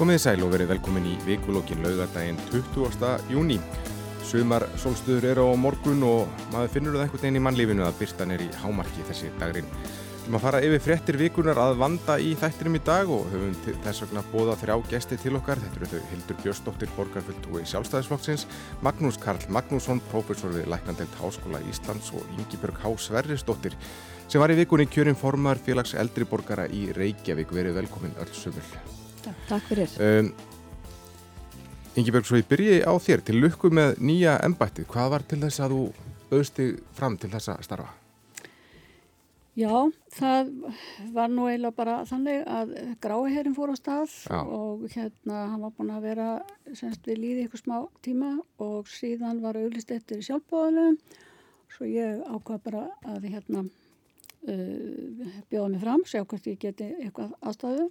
Komið í sæl og verið velkomin í vikulókin laugadaginn 20. júni. Sumar solstuður eru á morgun og maður finnur það einhvern veginn í mannlífinu að byrtan er í hámarki þessi dagrin. Við að fara yfir frettir vikunar að vanda í þættinum í dag og höfum þess vegna bóða þrjá gesti til okkar. Þetta eru þau Hildur Björnsdóttir, borgarfulltúi sjálfstæðisflokksins, Magnús Karl Magnússon, prófessor við Læknandelt Háskóla Íslands og Ingi Björg Há Sverrisdóttir sem var í vikunni kjörin formar félags eldri borgara í Reykjavík. Verið velkomin öll sumul. Takk fyrir. Um, Ingeborg, svo ég byrji á þér til lukku með nýja embættið. Hvað var til þess að þú auðsti fram til þessa starfa? Já, það var nú eiginlega bara þannig að gráiherrin fór á stað Já. og hérna hann var búin að vera semst við líði ykkur smá tíma og síðan var auðlist eftir sjálfbóðanum svo ég ákvað bara að hérna uh, bjóða mig fram, sjá hvort ég geti eitthvað aðstæðu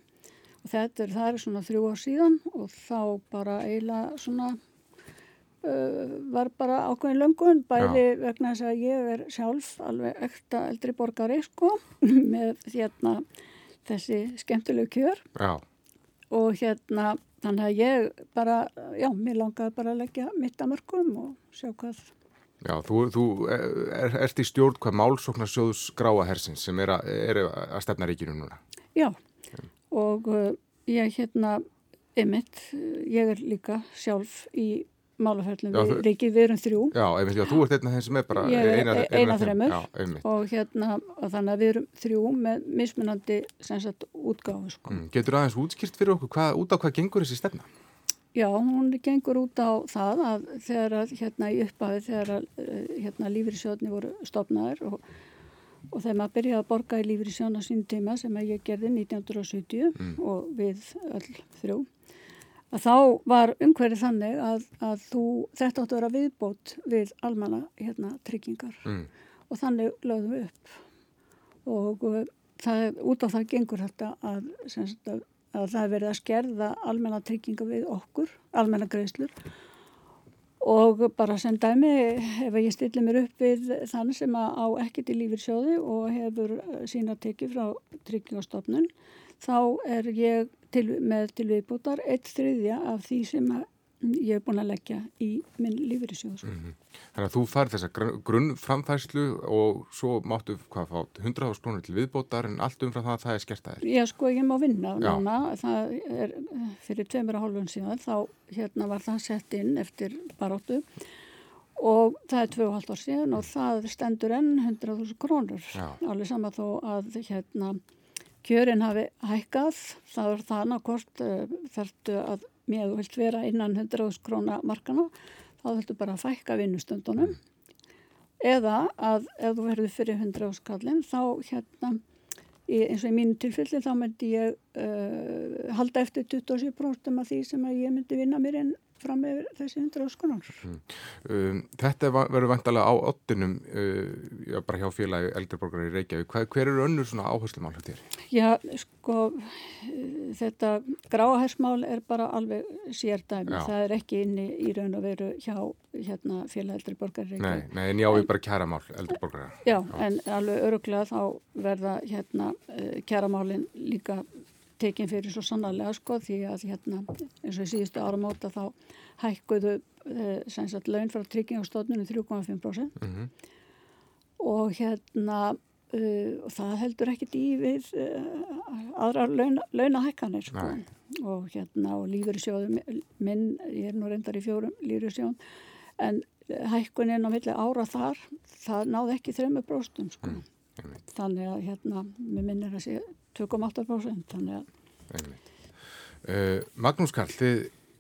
þetta er, það er svona þrjú ár síðan og þá bara eiginlega svona uh, var bara ákveðin löngun bæði vegna þess að ég er sjálf alveg ekta eldri borgari sko með hérna þessi skemmtilegu kjör. Já, og hérna þannig að ég bara, já, mér langaði bara að leggja mitt að mörgum og sjá hvað já þú, þú er, ert í stjórn hvað málsóknarsjóðs gráahersins sem er að, er að stefna ríkinu núna. Já, og uh, ég hérna, emitt, ég er líka sjálf í málaferðlum við ríkið, við erum þrjú Já, einmitt, já, þú ert einn af þeim sem er bara Ég eina, e- ein af þremur. Já, einmitt. og hérna, og þannig að við erum þrjú með mismunandi sem sagt útgáfu sko. Mm, getur aðeins útskýrt fyrir okkur hvað, út á hvað gengur þessi stefna? Já, hún gengur út á það að þegar að hérna í upphafi þegar að eh, hérna lífyrirsjóðni voru stopnaður og, og þegar maður byrjaði að borga í lífyrirsjóðn á sín tíma sem ég gerði 1970 og við öll þrjú að þá var umhverfið þannig að, að þú, þetta áttu að vera viðbót við almanna hérna tryggingar. Mm. og þannig lögðum við upp. Og uh, það, út á það gengur þetta að, að, að það er verið að skerða almenna trygginga við okkur, almenna greiðslur og bara sem dæmi ef ég stilli mér upp við þann sem á ekkert í lífyrsjóði og hefur uh, sína tekið frá tryggingastofnun þá er ég til, með til viðbútar eitt þriðja af því sem ég er búin að leggja í minn lífyrsjóð. sko. Þannig að þú farið þessa grunn- grunnframfærslu og svo máttu hvað fá 100.000 krónur til viðbótar en allt umfram það að það er skert að þér. Já, sko, ég má vinna núna, það er eh, fyrir tveimur og hálfun síðan, þá hérna var það sett inn eftir baróttu og það er tvö og halvt ár síðan og það stendur enn 100.000 krónur, alveg sama þó að hérna kjörin hafi hækkað, það er það annarkort uh, þarftu að með þú vilt vera innan 100.000 króna markana, þá þarftu bara fækka vinnustundunum. Eða að ef þú verður fyrir 100.000 kallin þá hérna í, eins og í mínu tilfelli þá myndi ég uh, halda eftir 27% af því sem ég myndi vinna mér inn fram með þessi 100 skonar. Um, þetta verður vantalega á ottinum uh, já, bara hjá félagi eldriborgar í Reykjavík. Hvað, hver eru önnur svona áherslu mál hjá þér? Já, sko, eh, þetta gráahersmál er bara alveg sérdæmi. Já. Það er ekki inni í raun og veru hjá hérna, félageldri borgar Nei, nei, en já, við bara kæra mál eldriborgara. Já, en alveg öruglega þá verða hérna uh, kjaramálin líka tekin fyrir svo sannarlega sko því að hérna eins og í síðustu áramóta þá hækkuðu uh, sem sagt laun frá tryggingastofnunum 3,5% Mm og hérna uh, það heldur ekkit í við uh, aðrar launa, launahækkanir sko. Nei. og hérna og lífyrirsjóðum minn, ég er nú reyndar í fjórum lífyrirsjóðum en hækkunin á milli ára þar það náði ekki þreymur bróstum sko. Mm, þannig að hérna, mér minnir að sé 2,8% þannig að. Uh, Magnús Karl, þið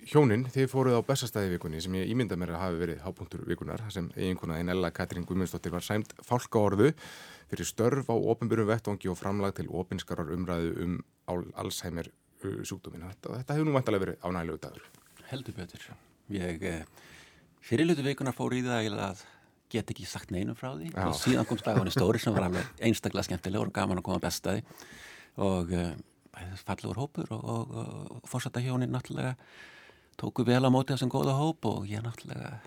hjónin, þið fóruð á bestastæði vikunni sem ég ímynda mér að hafi verið hápunktur vikunar þar sem eiginkona einn Ella Katrín Guðmundsdóttir var sæmt fálkaorðu fyrir störf á opinbyrjum vettvangi og framlag til opinskarar umræðu um al- Alzheimer uh, sjúkdómin. Þetta, þetta hefur nú vantalega verið ánægilegu dagur. Heldur betur. Ég eh, fyrirlutu vikunar fór í það að get ekki sagt neinum frá því Já. og síðan kom Stagóni Stóri sem var einstaklega skemmtilegur og gaman að koma bestaði og uh, fallegur hópur og, og, og fórsetta hjónin náttúrulega tóku vel á móti þessum góða hóp og ég náttúrulega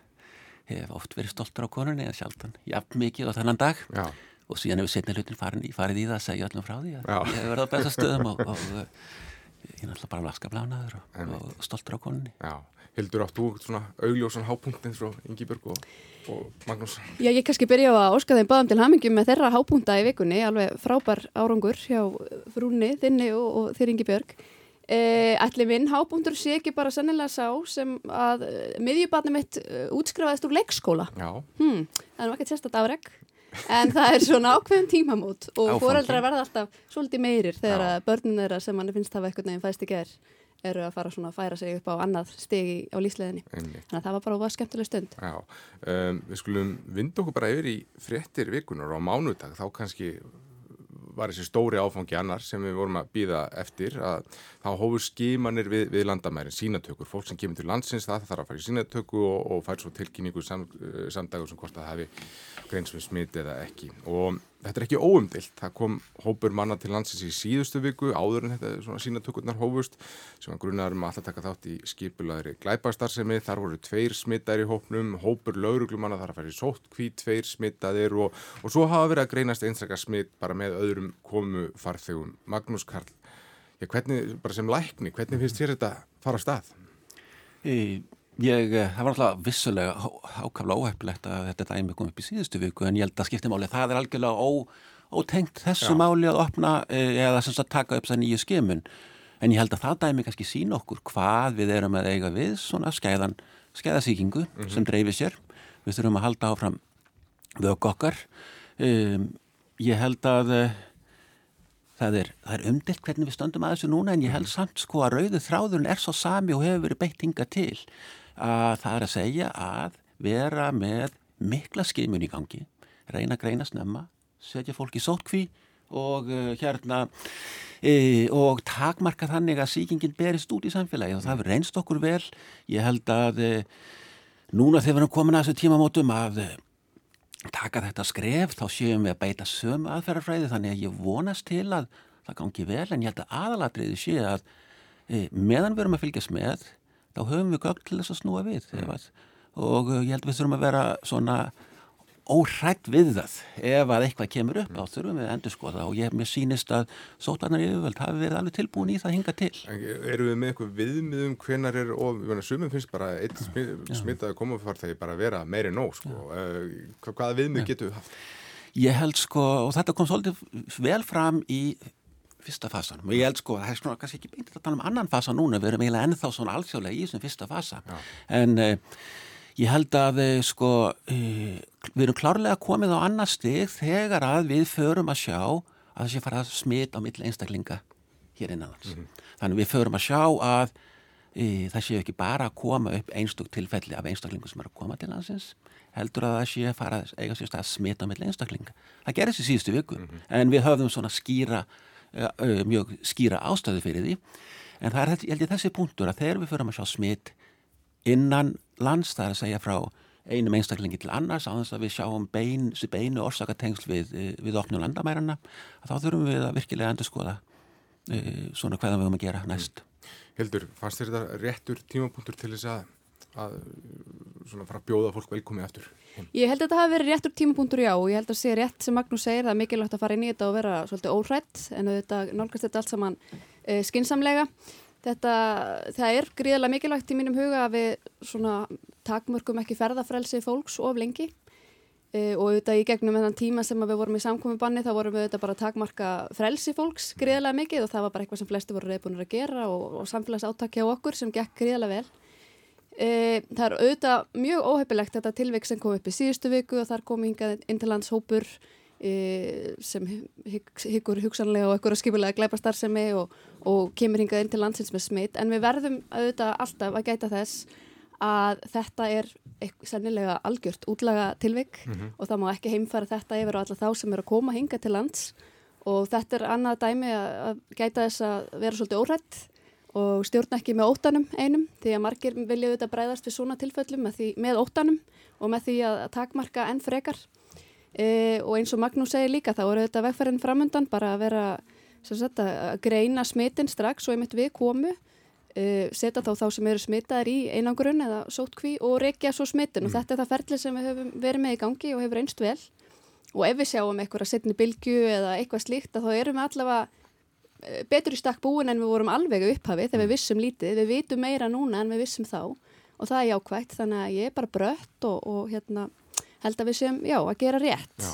hef oft verið stoltur á konunni en sjaldan jafn mikið á þennan dag Já, og síðan hefur setni hlutin farið í það að segja öllum frá því að Já. ég hef verið á besta stöðum og, og uh, ég er náttúrulega bara laskablánaður og, og stoltur á koninni. Já, Hildur átt þú svona augljósan hápunktinn frá Ingiberg og, og Magnús? Já, ég kannski byrja á að óska þeim báðum til hamingjum með þeirra hápunta í vikunni, alveg frábær árangur hjá frúni, þinni og, og þér Ingibjörg. Eh, ætli minn hábúndur sé ekki bara sannilega sá sem að miðjubarni mitt uh, útskrifaðist úr leikskóla hmm, það er nú ekkert sérstaklega afreg en það er svona ákveðum tímamót og foreldrar verða alltaf svolítið meirir þegar að börnun þeirra sem mann finnst hafa eitthvað nefn fæst ekki er eru að fara svona að færa sig upp á annað stegi á lísleðinni þannig að það var bara óvað skemmtileg stund. Já, um, við skulum vinda okkur bara yfir í frettir vikunar á mánudag þá kannski var þessi stóri áfangi annar sem við vorum að býða eftir að þá hófur skimanir við, við landamærin sínatökur, fólk sem kemur til landsins það þarf að fara í sínatöku og, og fær svo tilkynningu sam, samdagur sem hvort að hafi greins við smit eða ekki og þetta er ekki óumdilt, það kom hópur manna til landsins í síðustu viku áður en þetta svona sínatökurnar hófust sem var grunnaður um að alltaf taka þátt í skipulaðri glæpastarsemi, þar voru tveir smittar í hópnum, hópur lauruglumanna þar að í sótt hví tveir smittaðir og, og svo hafa verið að greinast einstakar smitt bara með öðrum komu farþegum. Magnús Karl Já, hvernig, bara sem lækni, hvernig finnst þér þetta fara á stað? Ég, ég eh, það var alltaf vissulega ákaflega óhefnilegt að þetta dæmi kom upp í síðustu viku en ég held að skiptimáli, það er algjörlega ó, ótengt þessu Já. máli að opna eh, eða sem sagt taka upp það nýju skimun. En ég held að það dæmi kannski sín okkur hvað við erum að eiga við svona skæðan, skæðasíkingu mm -hmm. sem dreifir sér, við þurfum að halda áfram vögg okkar. Um, ég held að það er, er umdilt hvernig við stöndum að þessu núna en ég held samt sko að rauðu þráðurinn er svo sami og hefur verið beitt hinga til að það er að segja að vera með mikla skimun í gangi, reyna að greina snemma, setja fólk í sótkví og uh, hérna e, og takmarka þannig að síkingin berist út í samfélagi og það reynst okkur vel, ég held að e, núna þegar við erum komin að þessu tímamótum að taka þetta skref þá séum við að beita sömu aðferðarfræði þannig að ég vonast til að það gangi vel en ég held að aðalatriði sé að e, meðan við erum að fylgjast með þá höfum við gögn til þess að snúa við mm. og e, ég held að við þurfum að vera svona óhrætt við það. Ef að eitthvað kemur upp þá þurfum við að endur skoða og ég mér sínist að sótarnar yfirvöld hafi verið alveg tilbúin í það hinga til. Eru við með eitthvað viðmiðum hvenar er og sumum finnst bara eitt smittaði komufar þegar bara vera meiri nóg sko. uh, hvaða viðmið getur við haft? Ég held sko og þetta kom svolítið vel fram í fyrsta fasan og ég held sko það er svona kannski ekki beintið að tala um annan fasa núna við erum eiginlega ennþá svona alþjóðlega í þessum fyrsta fasa Já. en uh, Ég held að eh, sko, uh, við erum klárlega komið á annar stig þegar að við förum að sjá að það sé fara að smita á milli einstaklinga hér innanans. Mm -hmm. Þannig við förum að sjá að uh, það sé ekki bara að koma upp einstök tilfelli af einstaklingum sem er að koma til landsins, heldur að það sé að fara að eiga sér að smita milli einstaklinga. Það gerist í síðustu viku, mm -hmm. en við höfðum svona skýra, mjög skýra ástöðu fyrir því. En það er, ég held ég, þessi punktur að þegar við förum að sjá smit innan lands, það er að segja frá einum einstaklingi til annars á þess að við sjáum bein, beinu orsakatengsl við, við opnum landamærarna þá þurfum við að virkilega endur skoða svona hvaðan við höfum að gera næst Hildur, fannst þér þetta réttur tímapunktur til þess að, að svona fara að bjóða fólk velkomið eftir? Ég held að þetta hafi verið réttur tímapunktur já og ég held að sé rétt sem Magnús segir það er mikilvægt að fara inn í þetta og vera svolítið óhrætt en þetta nálgast þetta allt saman uh, skinsamlega Þetta, það er gríðilega mikilvægt í mínum huga að við svona takmörgum ekki ferðafrelsi fólks of lengi e, og auðvitað í gegnum þennan tíma sem við vorum í samkomiðbanni þá vorum við auðvitað bara takmarka frelsi fólks gríðilega mikið og það var bara eitthvað sem flesti voru E, það er auðvitað mjög óheipilegt þetta tilveik sem kom upp í síðustu viku og þar kom hingað inn til lands hópur e, sem hyggur hugsanlega og ekkur að skipulega gleipa starfsemi og, og kemur hingað inn til landsins með smitt en við verðum auðvitað alltaf að gæta þess að þetta er sennilega algjört útlaga tilvik mm -hmm. og það má ekki heimfæra þetta yfir á alla þá sem eru að koma hinga til lands og þetta er annað dæmi að gæta þess að vera svolítið órætt og stjórna ekki með óttanum einum því að margir vilja auðvitað breyðast við svona tilfellum með, því, með óttanum og með því að takmarka enn frekar. E, og eins og Magnús segir líka þá eru þetta vegferðin framöndan bara að vera sagt, að greina smitin strax og einmitt við komu e, setja þá þá sem eru smitaðir í einangrun eða sótkví og reykja svo smitin. Mm. og þetta er það ferli sem við höfum verið með í gangi og hefur einst vel. Og ef við sjáum að setja í bilgu eða eitthvað slíkt þá erum við allavega betur í stakk búin en við vorum alveg upphafi þegar við mm. vissum lítið, við vitum meira núna en við vissum þá og það er jákvægt þannig að ég er bara brött og, og hérna, held að við séum, já, að gera rétt.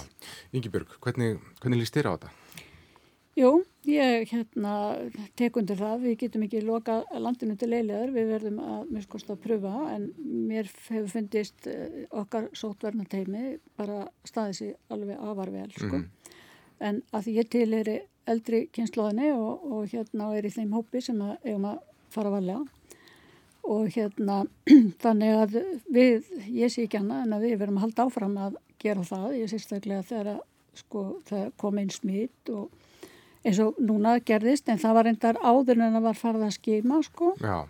Ingi Björg, hvernig, hvernig líst þér á þetta? Jú, ég hérna, tek undir það, við getum ekki loka landinu til leilegar, við verðum að mjög skoðst að pröfa en mér hefur fundist eh, okkar sótverna teimi bara staðið sér alveg afar vel sko. Mm. En að því ég til er eldri kynnslóðinni og, og hérna er í þeim hópi sem að eigum að fara varlega. Og hérna þannig að við, ég sé ekki annað en að við verðum að halda áfram að gera það, ég sé staklega þegar sko, það kom einn smitt og eins og núna gerðist en það var endar áður en það var farið að skima sko. Já.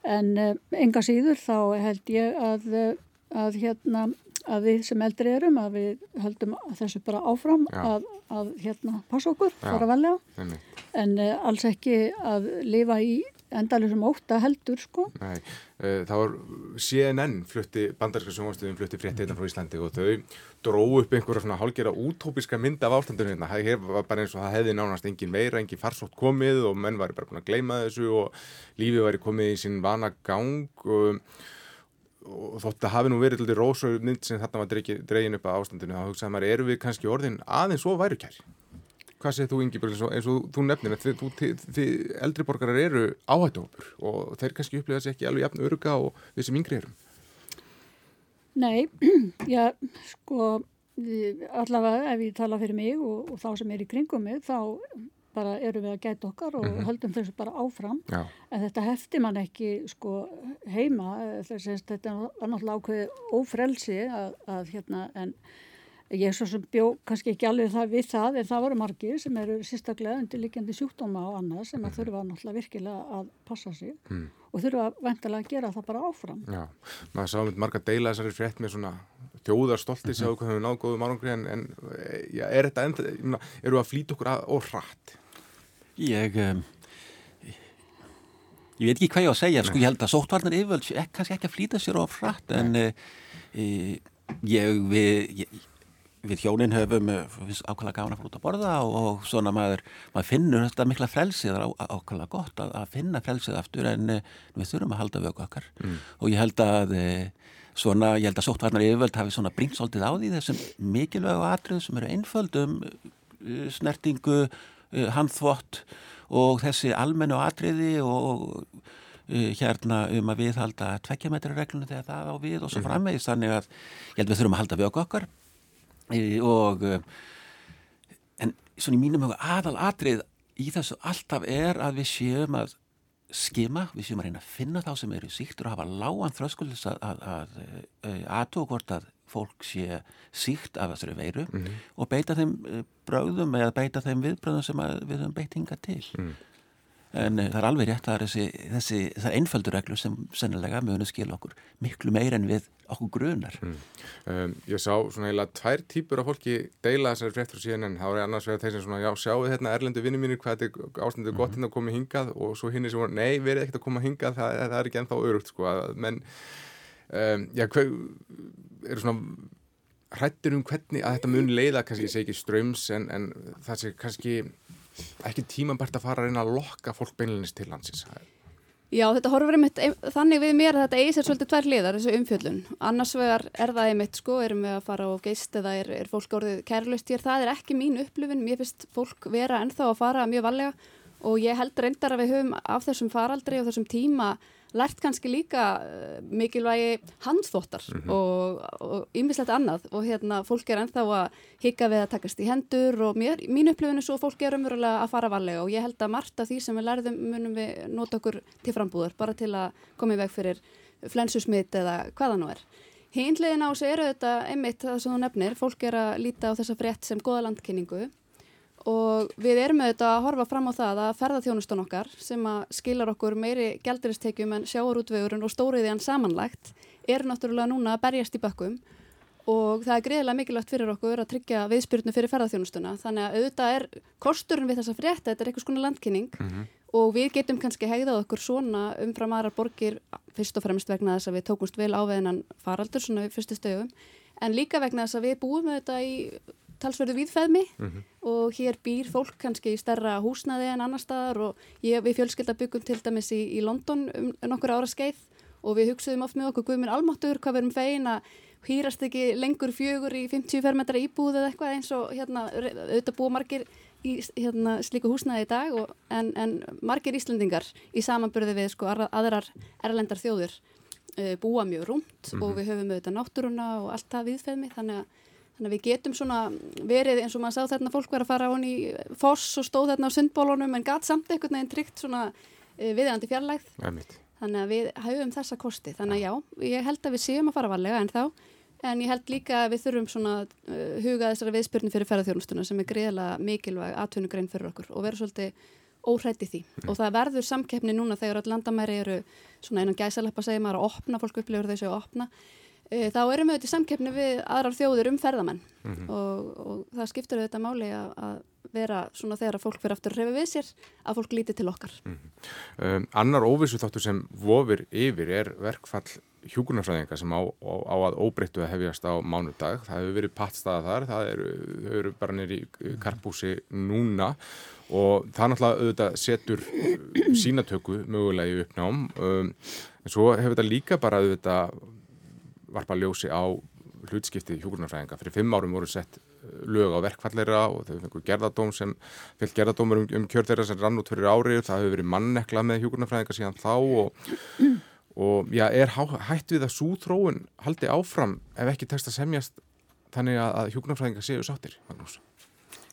en uh, enga síður þá held ég að, uh, að hérna að við sem eldri erum að við höldum þessu bara áfram að, að hérna passa okkur, fara velja en uh, alls ekki að lifa í endalusum óta heldur sko. Nei, uh, það var CNN flutti, bandarska sjónvastuðum flutti fréttina frá Íslandi og þau dróðu upp einhverja svona hálgjara útópiska mynd af ástandunum hérna. Það var bara eins og það hefði nánast engin meira, engin farsótt komið og menn var bara búin að gleyma þessu og lífið væri komið í sín vana gang og, og þótt að hafi nú verið til því rósauð mynd sem þarna var dregin upp af ástandunum þá hugsaði maður, eru við kannski orðin aðeins svo værukæri? Hvað segir þú Ingi Björn eins og þú nefnir að þið eldri borgarar eru áhættuhópur og þeir kannski upplifa þessi ekki alveg jafn öruga og við sem yngri erum? Nei, já, sko allavega ef ég tala fyrir mig og, og þá sem er í kringum mig þá bara eru við að gæta okkar og mm -hmm. höldum þessu bara áfram já. en þetta hefti mann ekki sko heima þess þetta er náttúrulega ákveði ófrelsi að, að hérna en Ég svo sem bjó kannski ekki alveg það við það en það voru margir sem eru sérstaklega undirlikjandi sjúkdóma og annað sem að mhm. þurfa náttúrulega virkilega að passa sig mm. og þurfa vendilega að gera það bara áfram. Já, maður sá um marga deila þessari frétt með svona þjóðarstolti séu hvað hefur náð góðum árangri en, en já, er þetta enda, eru að flýta okkur að, og hratt? Ég, um, ég veit ekki hvað ég á að segja, sko ég held að sóttvarnar yfirvöld kannski ekki að flýta sér of hratt en e, ég, við, ég við hjónin höfum eh, ákveðlega gafna að fara út að borða og, og svona maður, maður finnur þetta mikla frelsið ákveðlega gott að, að finna frelsið aftur en við þurfum að halda vöku okkar mm. og ég held að uh, svona, ég held að sóttvarnar yfirvöld hafi svona bringsóltið á því þessum mikilvægu atrið sem eru einföldum uh, snertingu, handþvott og þessi almennu atriði og hérna um að við halda tvekkjametrarreglunum þegar það á við og svo mm. framvegist þannig að ég held við þurfum að halda vöku okkar og en svona í mínum aðal atrið í þessu alltaf er að við séum að skima, við séum að reyna að finna þá sem eru síktur og hafa lágan að, að, að aðtók hvort að fólk sé síkt af þessari veiru mm -hmm. og beita þeim eh, bröðum eða beita þeim viðbröðum sem við höfum beitinga til. Mm en eh, það er alveg rétt að þessi, þessi, það er einföldur reglur sem sennilega að skilja okkur miklu meir en við okkur grunar. Mm. um, Ég sá svona heila tvær típur af fólki deila þessari fréttur síðan en þá er annars vegar þeir sem svona já sjáu hérna, erlendu vinni mínir hvað þetta er ástændu gott hérna að koma hingað. Og svo hinn er sem voru nei verið ekkert að koma hingað það, það er ekki ennþá örugt sko. Menn um, já hver eru svona hrættir um hvernig að þetta mun leiða kannski, ég segi ekki ströms en, en það sé kannski ekki tímanbært að fara að reyna að lokka fólk beinleginist til landsins. Já, þetta horfur einmitt þannig við mér að þetta eigi sér svolítið tvær liðar, þessu umfjöllun. Annars vegar er það einmitt sko erum við að fara á geist eða er, er fólk orðið kærlust hér, það er ekki mín upplifin mér finnst fólk vera ennþá að fara mjög valega og ég held reyndar að við höfum af þessum faraldri og þessum tíma lært kannski líka uh, mikilvægi handþóttar mm -hmm. og ymmislegt annað og hérna fólk er ennþá að hika við að takast í hendur og mér, mín upplifinu svo fólk er umverulega að fara varlega og ég held að margt af því sem við lærðum munum við nota okkur til frambúður bara til að koma í veg fyrir flensusmitt eða hvaða nú er. Hínlegin á sig eru þetta einmitt það sem þú nefnir, fólk er að líta á þessa frétt sem goða landkynningu og við erum auðvitað að horfa fram á það að ferðarþjónustun okkar sem að skilar okkur meiri gælduristekjum en sjáarútvegurinn og stóriðiðan samanlagt er náttúrulega núna að berjast í bakkum og það er greiðilega mikilvægt fyrir okkur að tryggja viðspyrnu fyrir ferðarþjónustuna þannig að auðvitað er kosturinn við þessa frétta, þetta er eitthvað svona landkynning. Mm -hmm. og við getum kannski hegðað okkur svona umfram aðra borgir fyrst og fremst vegna þess að við tókumst vel áveðinan faraldur svona fyrstu stöðum. En líka vegna þess að við búum auðvitað í talsverðu viðfæðmi mm -hmm. og hér býr fólk kannski í stærra húsnaði en annar staðar og ég, við fjölskylda byggum til dæmis í, í London um nokkur ára skeið og við hugsaðum oft með okkur guðminn almáttur hvað verum fegin að hýrast ekki lengur fjögur í 50 fermetra íbúð eða eitthvað eins og hérna auðvitað búa margir í hérna, slíku húsnaði í dag og, en, en margir Íslandingar í samanbyrði við sko aðrar erlendar þjóður uh, búa mjög rúmt mm -hmm. og mhm. við höfum auðvitað náttúruna og allt það viðfeðmi þannig að, þannig að við getum svona verið eins og maður sá þarna fólk verið að fara án í foss og stóð þarna á sundbólunum en gæt samt einhvern veginn tryggt svona uh, viðeigandi fjarlægð. Þannig að við höfum þessa kosti. Þannig að já, ég held að við séum að fara varlega en þá En ég held líka að við þurfum svona uh, huga þessari viðspyrni fyrir ferðarþjónustuna sem er greiðlega mikilvæg atvinnugrein fyrir okkur og vera svolítið óhrætti því. Mm. og það verður samkeppni núna þegar all landamæri eru svona einan gæsaleppa segir maður að opna, fólk upplifur þessu að opna þá erum við auðvitað samkeppni við aðrar þjóður um ferðamenn. Mm -hmm. og, og það skiptur auðvitað máli að, að vera svona þegar að fólk fyrir aftur að refa við sér að fólk líti til okkar. Mm -hmm. um, Annar óvissu þáttur sem vofir yfir er verkfall hjúkunarfræðinga sem á, á, á að óbreyttu að hefjast á mánudag. Það hefur verið pattstaða þar það eru, eru bara nýri karpúsi núna. Og það náttúrulega auðvitað setur uh, sínatöku mögulega í uppnám. Um, en svo hefur þetta líka bara auðvitað varpa ljósi á hlutskipti hjókurnarfræðinga. Fyrir fimm árum voru sett uh, lög á verkfallera og þau fengur gerðadóm sem, fyllt gerðadómur um, um kjörðeira sem rann út fyrir árið, það hefur verið mannekla með hjókurnarfræðinga síðan þá og, og já, er hætt við að súþróun haldi áfram ef ekki tekst að semjast þannig að hjókurnarfræðinga séu sáttir, Magnús?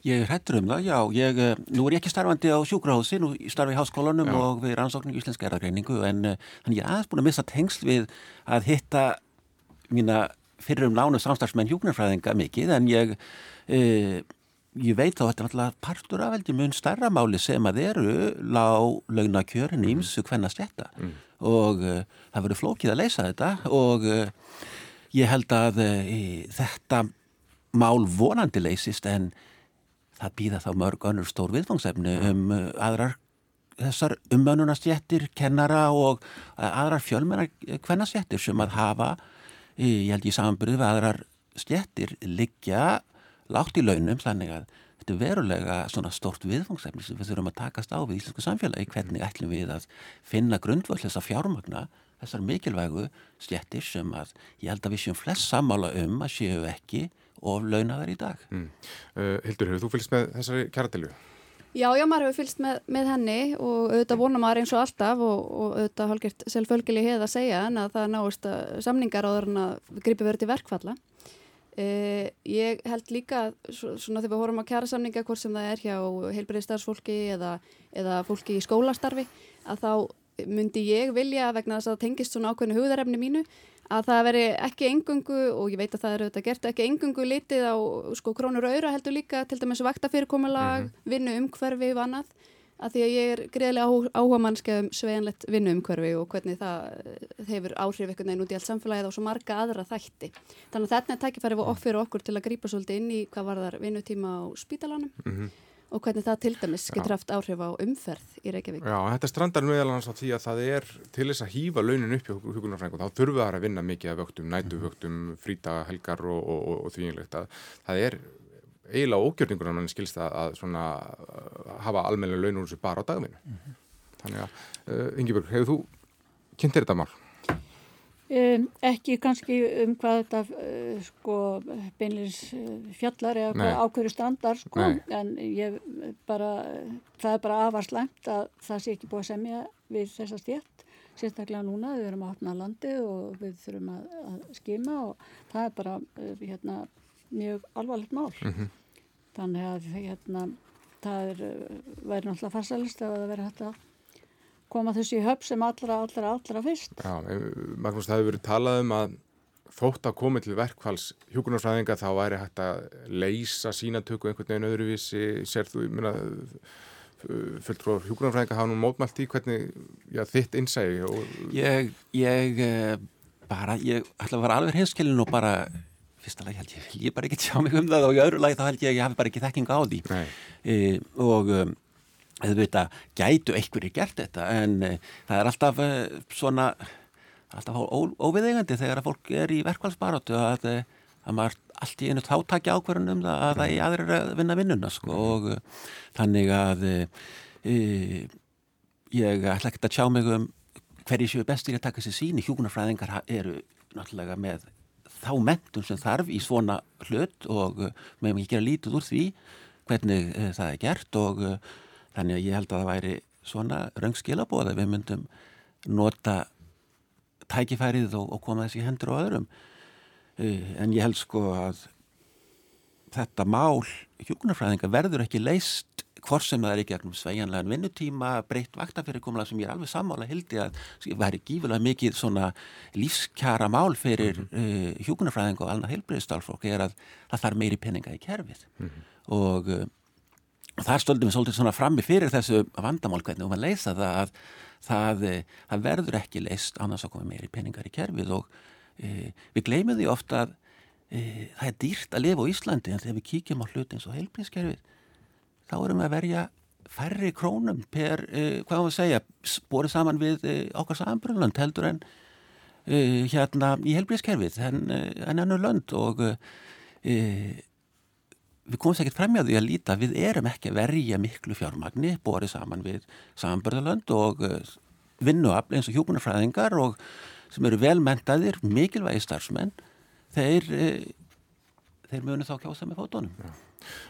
Ég hættur um það, já. Ég, eh, nú er ég ekki starfandi á sjúkrahósi, nú starfi í háskólanum já. og við rannsóknum í Íslenska erðargreiningu en uh, ég er aðeins búin að missa tengsl við að hitta mína fyrir um nánu samstagsmenn hjúknarfræðinga mikið en ég, uh, ég veit þá að þetta er alltaf partur af veldi mun starra máli sem að eru lág launakjörin ímsu mm. hvenna stjætta mm. og uh, það verður flókið að leysa þetta og ég held að þetta mál vonandi leysist en það býða þá mörg önnur stór viðfangsefni um uh, aðrar þessar umönunastjættir, kennara og uh, aðrar fjölmennar kvennastjættir sem að hafa, ég held ég samanbyrðið við aðrar stjættir liggja látt í launum þannig að þetta er verulega svona stort viðfangsefni sem við þurfum að takast á við íslensku samfélagi hvernig ætlum við að finna grundvöld þess að fjármagna þessar mikilvægu stjættir sem að ég held að við séum flest sammála um að séu ekki og launaðar í dag. Mm. Uh, Hildur, hefur þú fylgst með þessari kjaratilu? Já, já, maður hefur fylgst með, með henni og auðvitað vonar maður eins og alltaf og, og auðvitað hálfgert selvfölgili heið að segja en að það náist að samningar áður en að gripi verið til verkfalla. Uh, ég held líka, svona þegar við horfum á kjærasamninga, hvort sem það er hjá heilbreyðstarfsfólki eða, eða fólki í skólastarfi, að þá myndi ég vilja vegna þess að það tengist svona ákveðinu hugðarefni mínu að það veri ekki engungu og ég veit að það eru þetta gert ekki engungu litið á sko krónur og öyra heldur líka til dæmis vaktafyrirkomulag, mm -hmm. vinnu umhverfi og annað að því að ég er greiðilega áhuga mannskja um sveinlegt vinnu umhverfi og hvernig það hefur áhrif einhvern veginn út í allt samfélagið og svo marga aðra þætti. Þannig að þetta er tækifæri fyrir okkur til að grípa svolítið inn í hvað var þar vinnutíma á spítalanum mm -hmm og hvernig það til dæmis getur haft áhrif á umferð í Reykjavík. Já, þetta strandar meðalans á því að það er til þess að hýfa launin upp hjá hugunarfrængu, þá þurfum það að vinna mikið af vöktum, nætuvöktum, frítagahelgar og, og, og, og því einlegt að það er eiginlega ógjörningur að mann skilst að, að svona, hafa almenna laun úr þessu bara á dagvinu. Mm -hmm. Þannig að, uh, Ingeborg, hefur þú kynntir þetta mál? Um, ekki kannski um hvað þetta uh, sko beinleins uh, fjallar eða hvað ákveður standar sko Nei. en ég bara það er bara afarslæmt að það sé ekki búið að semja við þessa stjætt sérstaklega núna, við erum að hafna landi og við þurfum að, að skima og það er bara uh, hérna, mjög alvarlegt mál mm -hmm. þannig að hérna, það er verið náttúrulega farsalist ef það verið hægt að koma þessu í höfn sem allra, allra, allra fyrst. Já, Magnús, það hefur verið talað um að þótt að koma til verkfalls hjókunarsfræðinga þá væri hægt að leysa sínatöku einhvern veginn öðruvísi, sér þú, ég meina, fullt frá hjókunarsfræðinga hafa nú mótmælt í hvernig já, þitt innsægi? Og... Ég, ég eh, bara, ég ætla að vera alveg hinskilin og bara fyrsta lagi held ég, ég bara ekki tjá mig um það og í öðru lagi þá held ég að ég hafi bara ekki þekking á því e, og um, auðvitað gætu einhverju gert þetta en uh, það er alltaf uh, svona alltaf óviðegandi þegar að fólk er í verkvælsbarótu að, eh, að maður allt í einu þá takja ákvarðan um það að það er aðrir að vinna vinnuna sko mm. og þannig að uh, ég ætla ekki að tjá mig um hverju séu bestir að taka sér síni hjúkunarfræðingar eru náttúrulega með þá mentum sem þarf í svona hlut og meðum ekki gera lítið úr því hvernig það er gert og þannig að ég held að það væri svona röngskilabóð að við myndum nota tækifærið og, og koma þessi hendur á öðrum en ég held sko að þetta mál hjókunarfræðinga verður ekki leist hvort sem það er ekki gegnum sveianlegan vinnutíma, breytt vaktafyrirkomla sem ég er alveg sammála hildi að væri gífulega mikið svona lífskjara mál fyrir mm -hmm. uh, hjókunarfræðing og alveg heilbreyðstálfólk er að það þarf meiri peninga í kerfið mm -hmm. og uh, þar stöldum við svolítið svona frammi fyrir þessu vandamál hvernig og maður leysa það að það, uh, það verður ekki leist annars að koma meiri peningar í kerfið og uh, við gleymum því ofta að uh, það er dýrt að lifa á Íslandi en þegar við kíkjum á hluti eins og heilbreyðskerfið þá erum við að verja færri krónum per, uh, hvað var að segja, borið saman við okkar samanbrunland heldur en hérna í helbriðskerfið en, en annu lönd og við komum sér ekkert fremjaði að líta við erum ekki að verja miklu fjármagni borið saman við samanbrunland og vinnuafl eins og hjókunarfræðingar og sem eru velmentaðir, mikilvægi starfsmenn þeir, þeir munu þá kjósa með fótunum. Ja.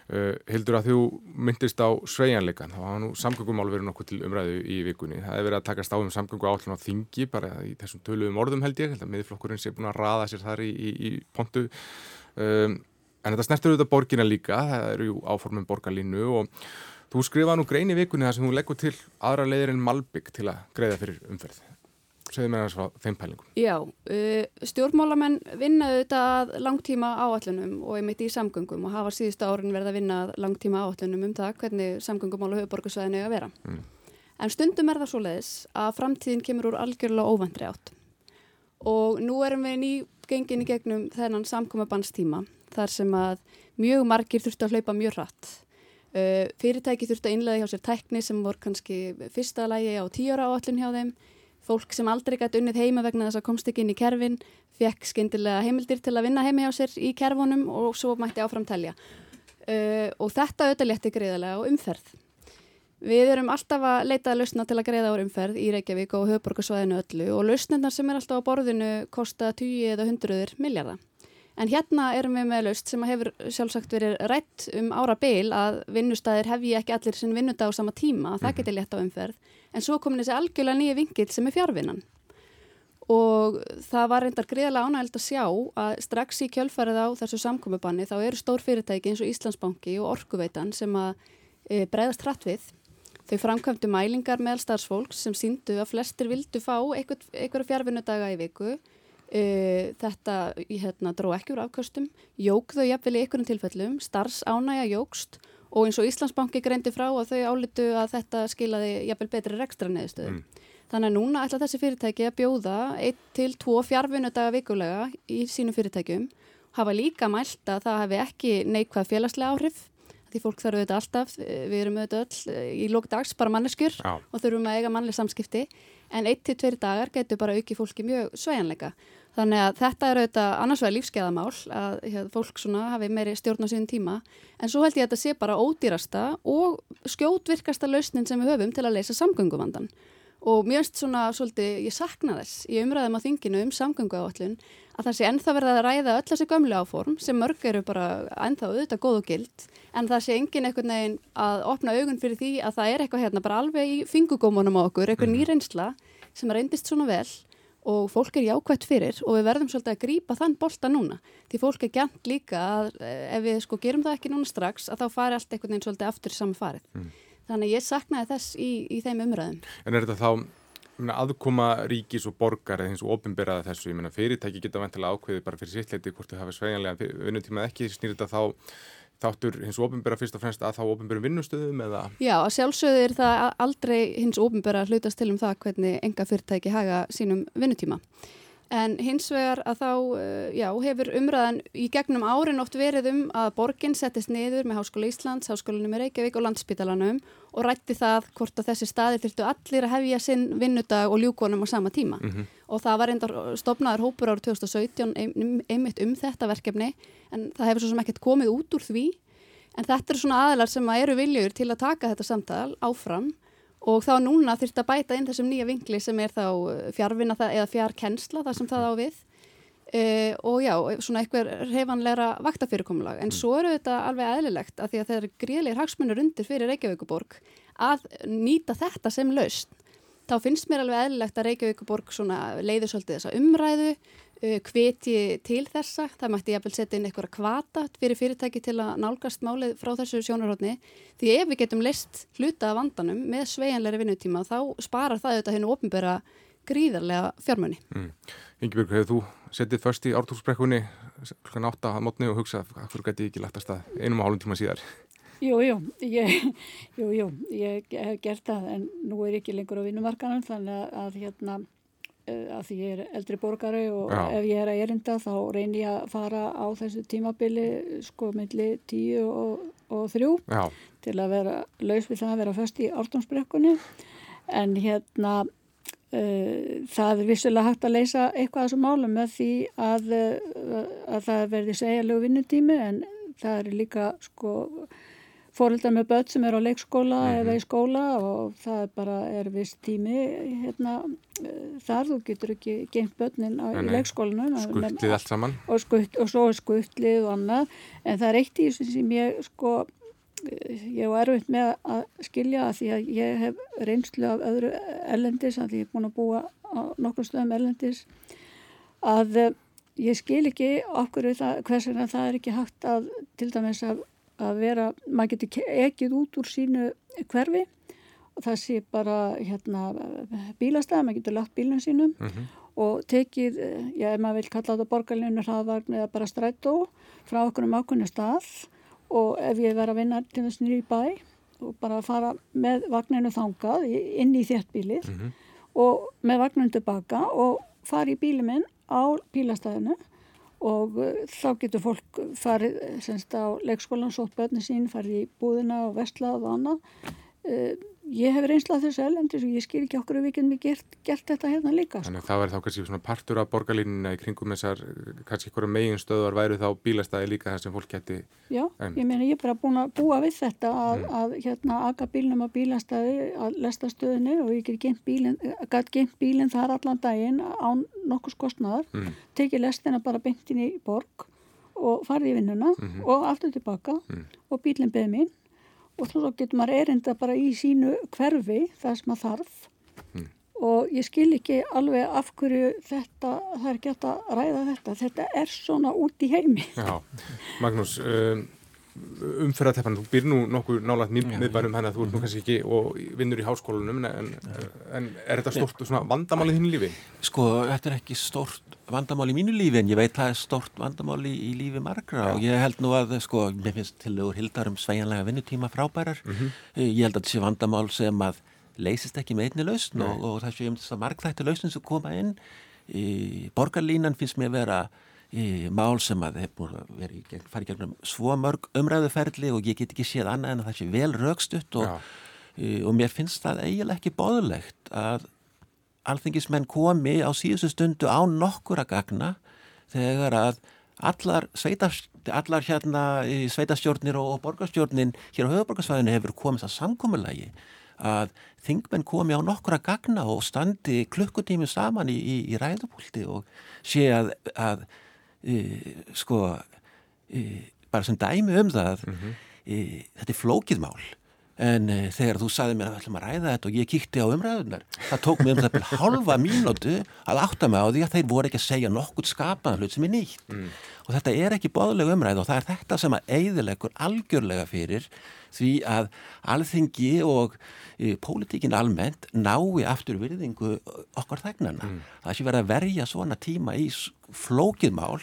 Uh, Hildur að þú myndist á sveianleikan, þá hafa nú samgöngumál verið nokkuð til umræðu í vikunni. Það hefur verið að takast á um samgöngu átlun á þingi, bara í þessum töluðum orðum held ég, held að miðflokkurinn sé búin að raða sér þar í, í, í pontu. Um, en þetta snertur auðvitað borgina líka, það eru jú áformum borgarlínu og þú skrifaði nú grein í vikunni þar sem þú leggur til aðra leiðir en Malbygg til að greiða fyrir umferð segðu mér aðeins frá þeim pælingum. Já, uh, stjórnmálamenn vinnaðu þetta að langtíma áallunum og einmitt í samgöngum og hafa síðustu árin verið að vinna langtíma áallunum um það hvernig samgöngumál og höfuborgarsvæðinu er að vera. Mm. En stundum er það svo leiðis að framtíðin kemur úr algjörlega óvandri átt og nú erum við nýgengin í gegnum þennan samkomabannstíma þar sem að mjög margir þurftu að hlaupa mjög hratt. Uh, fyrirtæki þurftu að innlega hjá sér tækni sem voru kannski fyrsta lægi á tíora áallun hjá þeim Fólk sem aldrei gæti unnið heima vegna þess að komst ekki inn í kerfin, fekk skindilega heimildir til að vinna heimi á sér í kerfunum og svo mætti áframtelja. Uh, og þetta auðvitað leti greiðarlega á umferð. Við erum alltaf að leita að lausna til að greiða á umferð í Reykjavík og höfuborgarsvæðinu öllu og lausnirnar sem er alltaf á borðinu kosta 10 eða 100 miljardar. En hérna erum við með laust sem hefur sjálfsagt verið rætt um ára beil að vinnustæðir hef ég ekki allir sinn vinnudag á sama tíma, það mhm. getur létt á umferð. En svo komin þessi algjörlega nýja vingil sem er fjárvinnan. Og það var reyndar greiðlega ánægild að sjá að strax í kjölfarið á þessu samkomiðbanni þá eru stór fyrirtæki eins og Íslandsbanki og Orkuveitan sem að e, breyðast hratt við. Þau framkvæmdu mælingar meðal starfsfólks sem síndu að flestir vildu fá einhverja fjárvinnudaga í viku Uh, þetta hérna, dró ekki úr afkastum jók þau jafnvel í einhvern tilfellum starfsánægja jógst og eins og Íslandsbanki greindi frá að þau álitu að þetta skilaði jafnvel betri rekstra neðstöðu mm. þannig að núna ætla þessi fyrirtæki að bjóða 1-2 fjárfunudaga vikulega í sínum fyrirtækjum hafa líka mælt að það hefði ekki neikvæð félagslega áhrif því fólk þarf auðvitað alltaf, við erum auðvitað öll eh, í lókdags bara manneskur Já. og þurfum að eiga mannleg samskipti en 1-2 dagar getur bara aukið fólki mjög svejanleika Þannig að þetta er auðvitað annars vegar lífskeiðamál að hér, fólk hafi meiri stjórn á síðan tíma. En svo held ég að þetta sé bara ódýrasta og skjótvirkasta lausnin sem við höfum til að leysa samgönguvandan og finnst svona svolítið, ég sakna þess í umræðum á þinginu um samgönguáallun að það sé ennþá verið að ræða öll þessi gömlu áform sem mörg eru bara ennþá auðvitað góð og gild en það sé engin einhvern veginn að opna augun fyrir því að það er eitthvað hérna bara alveg í fingugómunum á okkur, eitthvað mhm. nýreynsla sem reyndist svona vel og fólk er jákvæmt fyrir og við verðum svolítið að grýpa þann bolta núna því fólk er gæmt líka að eh, ef við sko gerum það ekki núna strax að þá fari allt einhvern veginn svolítið aftur í saman farið mm. Þannig ég saknaði þess í, í þeim umræðum En er þetta þá aðkoma ríkis og borgar eða eins og ofinberaða þessu, ég menna fyrirtæki geta vantilega ákveði bara fyrir sittleiti hvort þau hafa sveiganlega vinnutímað ekki, snýr þetta þá þáttur hins ofinbera fyrst og fremst að þá ofinbera vinnustöðum eða? Já, að sjálfsögðu er það aldrei hins ofinbera hlutast til um það hvernig enga fyrirtæki haga sínum vinnutíma. En hins vegar að þá, uh, já, hefur umræðan í gegnum árin oft verið um að borginn settist niður með Háskóla Íslands, Háskólanum í Reykjavík og Landspítalanum og rætti það hvort að þessi staði þurftu allir að hefja sinn vinnudag og ljúkonum á sama tíma. Mm -hmm. Og það var reyndar stopnaður hópur árið 2017 einmitt um þetta verkefni en það hefur svo sem ekkert komið út úr því. En þetta er svona aðlar sem að eru viljur til að taka þetta samtal áfram og þá núna þurft að bæta inn þessum nýja vinkli sem er þá fjárvinna eða fjárkennsla það sem það á við uh, og já, svona eitthvað reyfanleira vaktafyrirkomulag. En mm. svo eru þetta alveg eðlilegt að því að það eru gríðleir hagsmunur undir fyrir Reykjavíkuborg að nýta þetta sem laust þá finnst mér alveg eðlilegt að Reykjavíkuborg leiður svolítið þessa umræðu hveti uh, til þessa, það mætti ég að vel setja inn eitthvað kvata fyrir fyrirtæki til að nálgast málið frá þessu sjónarhóttni því ef við getum list hluta af vandanum með sveianleiri vinnutíma þá sparar það auðvitað hennu gríðarlega fjármunni. Mm. Ingebjörg, hefur þú settið först í ártúrsbrekkunni klukkan átta að mótni og hugsað hvað geti ekki lægt að stað einum og hálfum tíma síðar? Jú, jú, ég, jú, jú, ég hef gert það en nú er ekki lengur á vinnumarkanum þannig að hérna Eh, að því ég er eldri borgari og Já. ef ég er að erinda þá reynir ég að fara á þessu tímabili sko milli tíu og, og þrjú Já. til að vera laus við það að vera först í ártónsbrekkunni en hérna það er vissilega hægt að leysa eitthvað af þessu málum með því að, uh, að það verði segjalegu vinnutími en það er líka sko fóröldar með börn sem er á leikskóla mm -hmm. eða í skóla og það er bara er viss tími hérna, eh, þar. Þú getur ekki geimt börnin á, í leikskólanu skuttlið allt saman. og, skutt, og svo er skuttlið og annað. En það er eitt í þessu sem ég sko ég var erfitt með að skilja að því að ég hef reynslu af öðru ellendis að því ég er búin að búa á nokkur stöðum ellendis að eh, ég skil ekki okkur hvers vegna það er ekki hægt að til dæmis að að vera, maður getur ekkið út úr sínu hverfi og það sé bara hérna, bílastæð, maður getur lagt bílun sínum mm -hmm. og tekið, já, ef maður vil kalla þetta borgarlinu hraðvagn eða bara strætó frá okkur um ákveðinu stað og ef ég verð að vinna til þess nýri bæ og bara fara með vagninu þangað inn í þéttbílið mm -hmm. og með vagninu tilbaka og fara í bílið minn á bílastæðinu og uh, þá getur fólk farið semst á leikskólan, sótt börni sín, farið í búðina og vestlað og annað. Ég hef reynslað þessu elendis og ég skil ekki okkur að við getum gert, gert þetta hérna líka. Sko. Þannig að það væri þá kannski svona partur af borgarlínuna í kringum þessar, kannski einhverju megin stöðar væru þá bílastæði líka þar sem fólk geti... Já, ég meina ég er bara búin að búa við þetta að, mm. að hérna aga bílnum á bílastæði að lesta stöðinu og ég get gengt bílinn, þar allan daginn án nokkus kostnaðar, mm. tekið lestina bara beintin í borg og farið í vinnuna mm -hmm. og aftur tilbaka mm. og bílinn beð mín og svo getur maður erinda bara í sínu hverfi það sem maður þarf mm. og ég skil ekki alveg af hverju þetta, það er gett að ræða þetta, þetta er svona út í heimi. Já, Magnús, um, umferðarteppan, þú byr nú nokkuð nálat miðbænum henni að þú ert nú kannski ekki og vinnur í háskólanum en, en er þetta stort vandamál í þínu lífi? Sko, þetta er ekki stort vandamál í mínu lífi en ég veit það er stort vandamál í, í lífi margra. Já. og ég held nú að, sko, mér finnst til auður hildar um sveianlega vinnutíma frábærar. Mm -hmm. ég held að sé vandamál sem að leysist ekki með einni lausn og, og það sé um þess að margþætti lausn sem koma inn. Í borgarlínan finnst mér vera í mál sem að farið gegnum svo mörg umræðuferðli og ég get ekki séð annað en að það sé vel raukstutt og, og mér finnst það eiginlega ekki bóðlegt að alþingismenn komi á síðustu stundu á nokkur að gagna þegar að allar, sveitast, allar hérna sveitastjórnir og, og borgarstjórnin hér á höfuborgarsvæðinu hefur komið það samkomiðlagi að þingmenn komi á nokkur að gagna og standi klukkutími saman í, í, í ræðupólti og sé að, að sko bara sem dæmi um það mm -hmm. þetta er flókiðmál en þegar þú sagði mér að við ætlum að ræða þetta og ég kíkti á umræðunar það tók mér um það byrja halva mínútu að átta mig á því að þeir voru ekki að segja nokkurt skapaðan hlut sem er nýtt mm. og þetta er ekki boðlega umræð og það er þetta sem að eigðilegur algjörlega fyrir því að alþingi og e, pólitíkin almennt nái aftur virðingu okkar þegnana mm. það sé verið að verja svona tíma í flókiðmál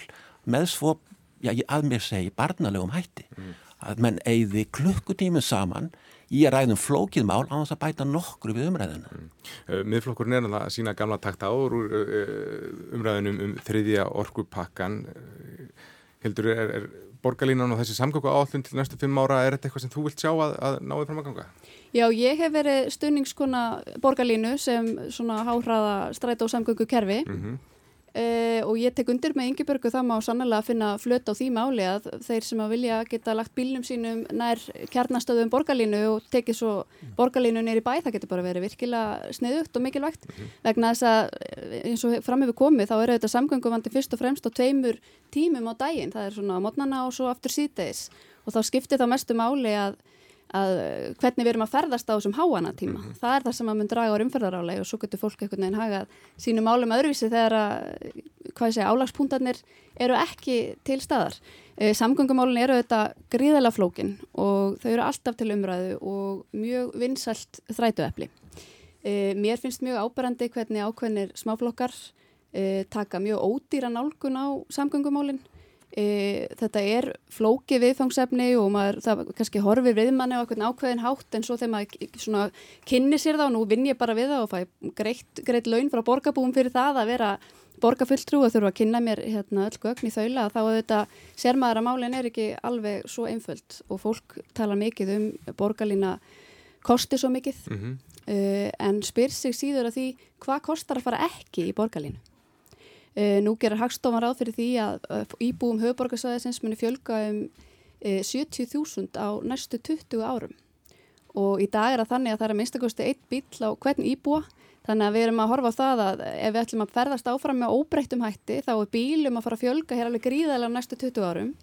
með svo, já, að mér segi barnalegum hætti mm. að menn eigði klukkutímið saman í að ræðum flókið mál á þess að bæta nokkru við umræðina. Mm. Uh, Miðflokkurinn er að sína gamla takta áur úr uh, umræðinum um þriðja orkupakkan. Uh, Hildur, er, er borgarlínan og þessi samgöngu áallun til næstu fimm ára, er þetta eitthvað sem þú vilt sjá að, að náðu fram að ganga? Já, ég hef verið stunningskona borgarlínu sem svona háhraða stræt og samgöngu kerfi. Mm -hmm. Uh, og ég tek undir með Yngibörgu það má sannlega finna flöt á því máli að þeir sem að vilja geta lagt bílnum sínum nær kjarnastöðum borgarlínu og tekið svo borgarlínu neyri bæ það getur bara verið virkilega sniðugt og mikilvægt. Mm -hmm. vegna þess að eins og framhefur komið þá eru þetta samgönguvandi fyrst og fremst á tveimur tímum á daginn. Það er svona á modnana og svo aftur síðdeis og þá skiptir það mestu máli að að hvernig við erum að ferðast á þessum háana tíma. Mm -hmm. Það er það sem að mun draga á umferðaráleg og svo getur fólk einhvern veginn hagað sínum álum öðruvísi þegar að, hvað ég segja, álagspunktarnir eru ekki til staðar. E, Samgöngumálun eru þetta gríðala flókin og þau eru alltaf til umræðu og mjög vinsælt þrætuepli. E, mér finnst mjög áberandi hvernig ákveðnir smáflokkar taka mjög ódýra nálgun á samgöngumálinn E, þetta er flóki viðfangsefni og maður það kannski horfir við manni á eitthvað ákveðin hátt en svo þegar maður kynni sér það og nú vinn ég bara við það og fæ greitt, greitt laun frá borgarbúum fyrir það að vera borgarfulltrú og þurfa að kynna mér hérna öll gögn í þaula þá að þetta sér maður að málinn er ekki alveg svo einföld og fólk tala mikið um borgarlína kosti svo mikið mm -hmm. uh, en spyr sig síður að því hvað kostar að fara ekki í borgarlínu nú gerir Hagstofan ráð fyrir því að uh, íbúum höfuborgarsvæðisins muni fjölga um uh, eh, 70.000 á næstu 20 árum. Og í dag er það þannig að það er minnstakosti eitt bíl á hvern íbúa. Þannig að við erum að horfa á það að ef við ætlum að ferðast áfram með óbreyttum hætti þá er bílum að fara að fjölga hér alveg gríðarlega á næstu 20 árum.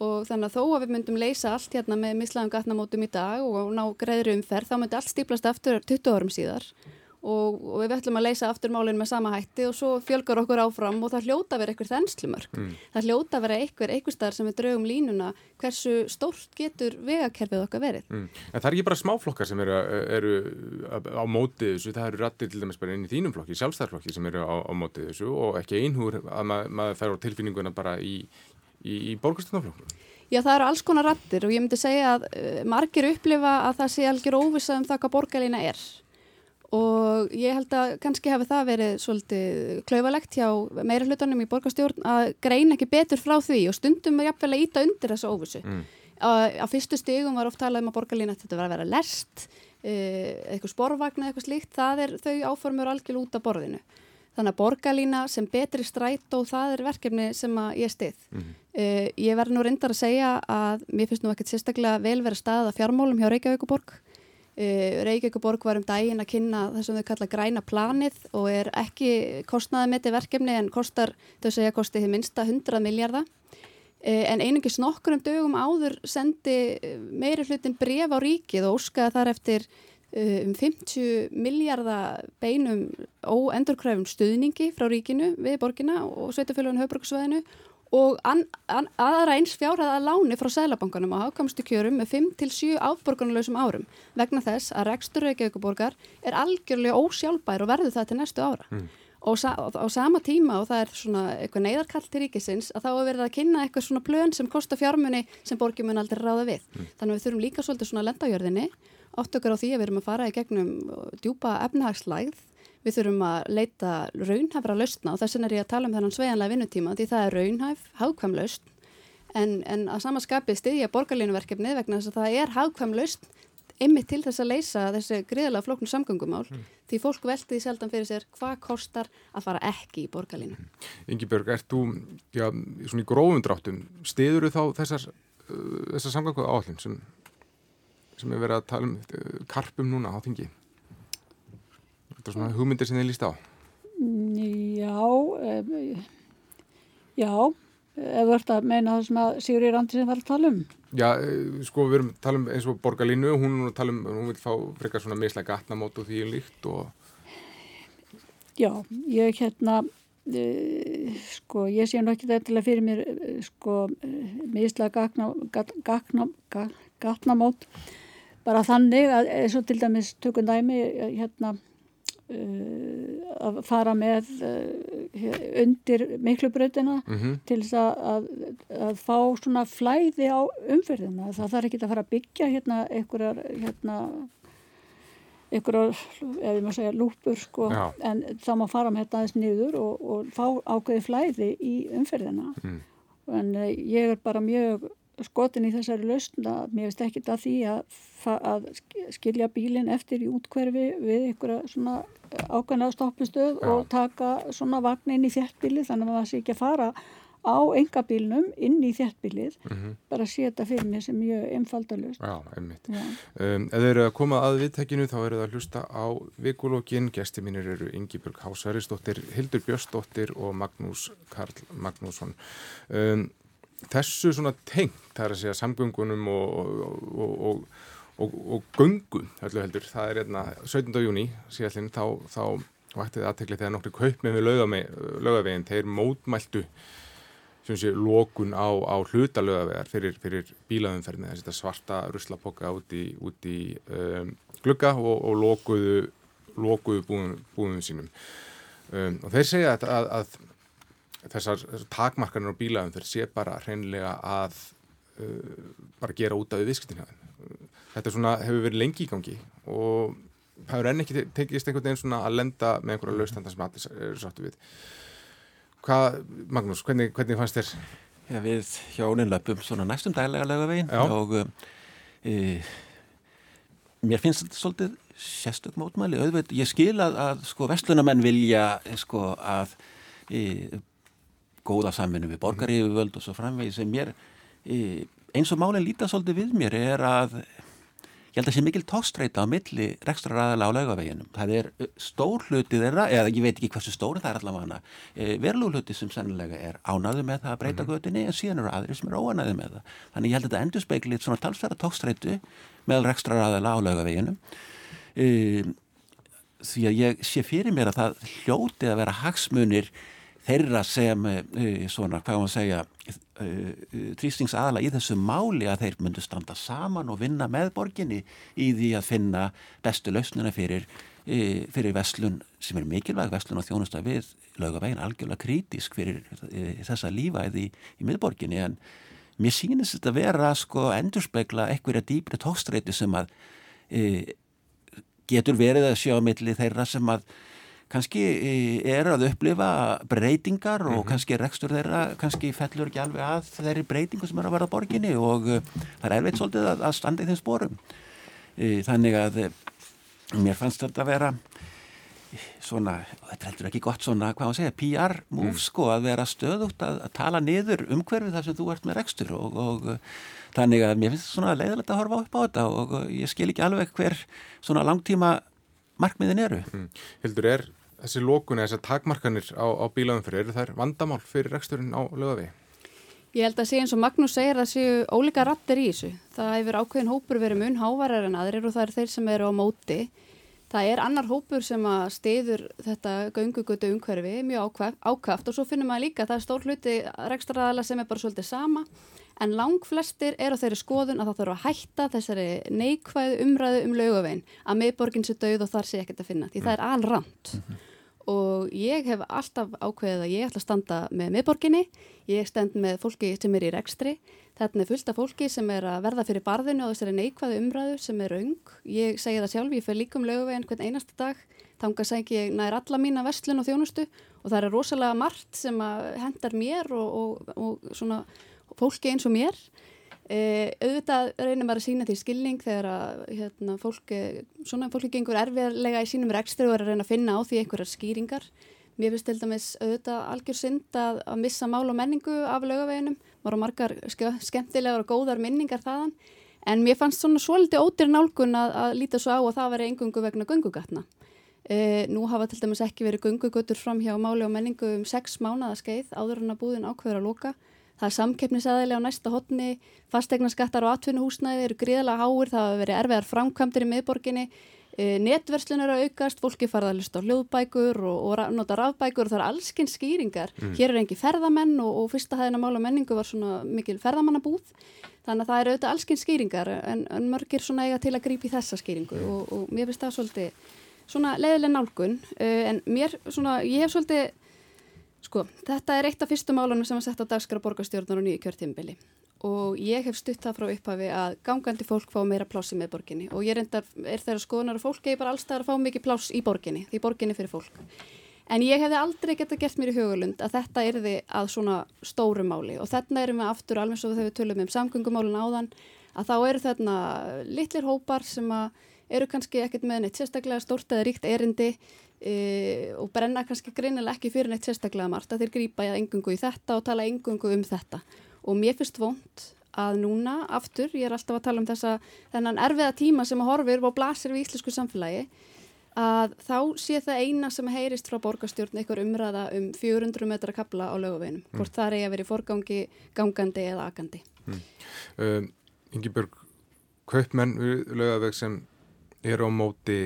Og þannig að þó að við myndum leysa allt hérna með mislaðum gatnamótum í dag og ná greiðri umferð þá myndi allt stíplast eftir 20 árum síðar og, og við ætlum að leysa aftur málinn með sama hætti og svo fjölgar okkur áfram og það hljóta að vera einhver þenslumörk. Mm. Það hljóta að vera einhver, einhver starf sem við draugum línuna hversu stórt getur vegakerfið okkar verið. Mm. En það er ekki bara smáflokkar sem eru, eru á mótið þessu, það eru rættið til dæmis bara inn í þínum flokki, sjálfstæðarflokki sem eru á, á mótið þessu og ekki einhúr að mað, maður fær á tilfinninguna bara í, í, í borgastunaflokku. Já, það eru alls konar rættir og ég myndi segja að uh, margir upplifa að það sé algjör óvisa um það hvað borgarlína er og ég held að kannski hafi það verið svolítið klauvalegt hjá meira hlutunum í borgastjórn að greina ekki betur frá því og stundum er jafnvel að íta undir þessu óvissu. Mm. Á fyrstu stigum var oft talað um að borgarlína þetta var að vera lest, eh, eitthvað sporvagn eða eitthvað slíkt, það er þau áformur algjörl út af borðinu. Þannig að borgarlína sem betri stræt og það er verkefni sem að ég stið. Mm. Uh, ég verði nú reyndar að segja að mér finnst nú ekkert sérstaklega vel verið staðað að fjármálum hjá Reykjavíkuborg Reykjavíkuborg var um daginn að kynna það sem þau kalla græna planið og er ekki kostnaðametti verkefni en kostar, þau segja, kosti þið minsta 100 miljardar uh, en einungis nokkur um dögum áður sendi meiri hlutin bref á ríkið og óskaði þar eftir um 50 miljardar beinum óendurkræfum stuðningi frá ríkinu við borgina og sveitafélagun höfbruksvæðinu og an, an, aðra eins fjárhæða láni frá Sælabankanum á hafkamstu kjörum með 5-7 afborgarnulegsum árum. Vegna þess að rekstur Reykjavíkuborgar er algjörlega ósjálfbær og verður það til næstu ára. Mm. og sa, á sama tíma og það er svona eitthvað neyðarkall til ríkisins að þá er verið að kynna eitthvað svona plön sem kostar fjármunni sem borgjum mun aldrei ráða við. Mm. þannig að við þurfum líka svolítið svona lendajörðinni áttökar á því að við erum að fara í gegnum djúpa efnahagslægð Við þurfum að leita raunhæfra lausna og þess vegna er ég að tala um þennan sveianlega vinnutíma því það er raunhæf, hagkvæm lausn en, en að samaskapið stiðja borgarleinuverkefni vegna þess að það er hagkvæm lausn ymmið til þess að leysa þessi greiðlega flóknu samgöngumál mm. því fólk veldi því seldan fyrir sér hvað kostar að fara ekki í borgarleinu. Ingi Björg, ert þú já, svona í grófundráttum stiður þú þá þessar, uh, þessar samgöngu áallin sem, sem er verið að tala um uh, karpum núna á þingi? Er svona hugmyndir sem þið líst á. Já, um, já, ef þú ert að meina það sem að Sigurður Andrið var að tala um. Já, eh, sko við erum að tala um eins og Borgarlínu, hún er að tala um, hún vil fá frekar svona mislega gatnamót og því líkt og... Já, ég hérna, uh, sko ég sé nú ekki þetta til að fyrir mér, uh, sko, mislega gatnamót, bara þannig að eins og til dæmis tökum dæmi, hérna, að fara með uh, undir miklubröðina mm -hmm. til þess að, að, að fá svona flæði á umferðina. Það þarf ekki að fara að byggja hérna einhverjar hérna einhverjar, ef ég maður segja, lúpur sko, Já. en þá má fara með þetta aðeins niður og, og fá ákveði flæði í umferðina. Mm. En eh, ég er bara mjög skotin í þessari lausn að mér veist ekki það því að, að skilja bílinn eftir í útkverfi við einhverja svona ákveðna stoppustöð Já. og taka svona vagn inn í þjertbíli þannig að það sé ekki að fara á engabílnum inn í þjertbílið mm -hmm. bara að setja fyrir mér sem mjög einfaldalust. Já, einmitt. Já. Um, ef þeir eru að koma að viðtækinu þá eru það að hlusta á vikulógin. Gesti mínir eru Ingi Björg Hásærisdóttir, Hildur Björnsdóttir og Magnús Karl Magnússon. Um, þessu svona tengt, það er að segja samgöngunum og, og, og, og göngum heldur heldur, það er hérna 17. júni síðallin þá, þá væktið aðtekli þegar nokkri kaup með lögaveginn, þeir mótmæltu sé, lókun á, á hluta lögavegar fyrir, fyrir bílaðumferðin þetta svarta ruslapoka út í, út í um, glugga og lókuðu lókuðu búin, búinum sínum um, og þeir segja að, að, að þessar, þessar takmarkanir á bílaðum þeir sé bara hreinlega að uh, bara gera út af viðskiptinu þetta svona, hefur verið lengi í gangi og hefur enn ekki tekist einhvern veginn svona að lenda með einhverja laustanda sem allir eru sáttu við. Hvað, Magnús, hvernig, hvernig fannst þér? Já, við hjónin löpum svona næstum dælega lögavegin og e, mér finnst þetta svolítið sérstök mótmæli, auðveit, ég skil að, að sko vestlunamenn vilja sko að e, góða samvinni við borgarífuvöld og svo framvegi sem mér eins og málinn lítast svolítið við mér er að ég held að sé mikil tókstreita á milli rekstra ræðala á laugaveginum. Það er stór hluti þeirra, eða ég veit ekki hversu stóri það er allavega e, verlu hluti sem sennilega er ánaði með það að breyta -hmm. götinni en síðan eru aðri sem er óanaði með það. Þannig ég held að þetta endur speiklið svona talsverða tókstreitu með rekstra ræðala á laugaveginum e, því að ég sé fyrir mér að það hljóti að vera hagsmunir þeirra sem uh, svona, hvað maður segja trýstings aðala í þessu máli að þeir myndu standa saman og vinna með borginni í því að finna bestu lausnuna fyrir, fyrir veslun sem er mikilvæg veslun og þjónusta við lögavegin algjörlega krítisk fyrir þessa lífæði í, í miðborginni. En mér sýnist þetta vera sko endurspegla eitthvað dýpri tókstreiti sem að getur verið að sjá milli þeirra sem að kannski eh, er að upplifa breytingar og -hmm. kannski rekstur þeirra kannski fellur ekki alveg að þeirri breytingu sem er að verða borginni og uh, það er erfitt svolítið að, að standa í þeim spórum uh, þannig að mér fannst þetta að vera svona, þetta heldur ekki gott svona, hvað maður segja, PR move mm. sko að vera stöðugt að, að tala niður umhverfið þar sem þú ert með rekstur og, og þannig að mér finnst þetta svona leiðilegt að horfa upp á þetta og ég skil ekki alveg hver svona langtíma markmiðin eru. Mm. Hildur, er þessi lókun eða þessar takmarkanir á, á bílaumfyrir, eru þær vandamál fyrir reksturinn á lögavi? Ég held að sé eins og Magnús segir að séu ólíka rattir í þessu. Það hefur ákveðin hópur verið mun hávarar en aðrir og það er þeir sem eru á móti. Það er annar hópur sem að stiður þetta göngugötu umhverfi mjög ákvæft og svo finnum maður líka að það er stór hluti rekstraðala sem er bara svolítið sama en lang flestir er á þeirri skoðun að það þarf að hætta þessari neikvæðu umræðu um laugavegin að miðborgin sé döð og þar sé ekkert að finna því það er alramt. Mm -hmm og ég hef alltaf ákveðið að ég ætla að standa með miðborginni, ég stend með fólki sem er í rekstri, þetta er fullt af fólki sem er að verða fyrir barðinu og þessari neikvæðu umræðu sem er ung, ég segi það sjálf, ég fyrir líkum löguveginn hvern einasta dag, þánga segi ég nær alla mína vestlun og þjónustu. Og það er rosalega margt sem hendar mér og, og, og svona fólki eins og mér Uh, auðvitað reynir maður að sína því skilning þegar að hérna, fólki, svona fólki gengur erfiðarlega í sínum rekstri og er að reyna að finna á því einhverjar skýringar. Mér finnst til dæmis auðvitað algjör synd að, að missa mál og menningu af lögaveginum. Á margar skemmtilegar og góðar minningar þaðan. En mér fannst svona svolítið ótir nálgun að, að líta svo á að það veri engungu vegna gungugatna. Uh, nú hafa til dæmis ekki verið gungugutur fram hjá máli og menningu um sex mánadaskeið áður en að búðin ákveður að loka. Það er samkeppnisaðilega á næsta hotni, fastegnaskattar og atvinnuhúsnæði eru gríðlega háir, það hafa verið erfiðar framkvæmdir í miðborginni, e, netverslun eru að aukast, fólki farða að lusta á hljóðbækur og, og nota rafbækur. Og það er allskinn skýringar. Mm. Hér er engi ferðamenn og, og fyrsta hæðina mála menningu var svona mikil ferðamannabúð, þannig að það eru auðvitað allskinn skýringar en, en mörgir svona eiga til að grípi þessa skýringu mm. og, og mér finnst það svolítið svona leiðileg nálgun, e, en mér svona, ég hef svolítið Sko, þetta er eitt af fyrstu málunum sem var sett á dagskara borgarstjórnar og nýju kjörtímbili og ég hef stutt það frá upphafi að gangandi fólk fá meira pláss í með borginni og ég reyndar er þeirra skoðunar að fólk eigi bara allstæðar að fá mikið pláss í borginni, því borginni fyrir fólk. En ég hefði aldrei gett að gert mér í hugulund að þetta erði að svona stóru máli. Og þarna erum við aftur alveg svo þegar við tölum um samgöngumálun áðan að þá eru þarna litlir hópar sem eru kannski ekkert með neitt sérstaklega stórt eða ríkt erindi e, og brenna kannski greinilega ekki fyrir neitt sérstaklega margt að þeir grýpa engungu í þetta og tala engungu um þetta og mér finnst vond að núna aftur, ég er alltaf að tala um þessa þennan erfiða tíma sem að horfir og blasir við íslensku samfélagi að þá sé það eina sem heyrist frá borgarstjórn eitthvað umræða um 400 metra kabla á lögaveginum, mm. hvort það er að vera í forgangi gangandi eða akandi mm. uh, Ingi Björg kaupmenn lögaveg sem er á móti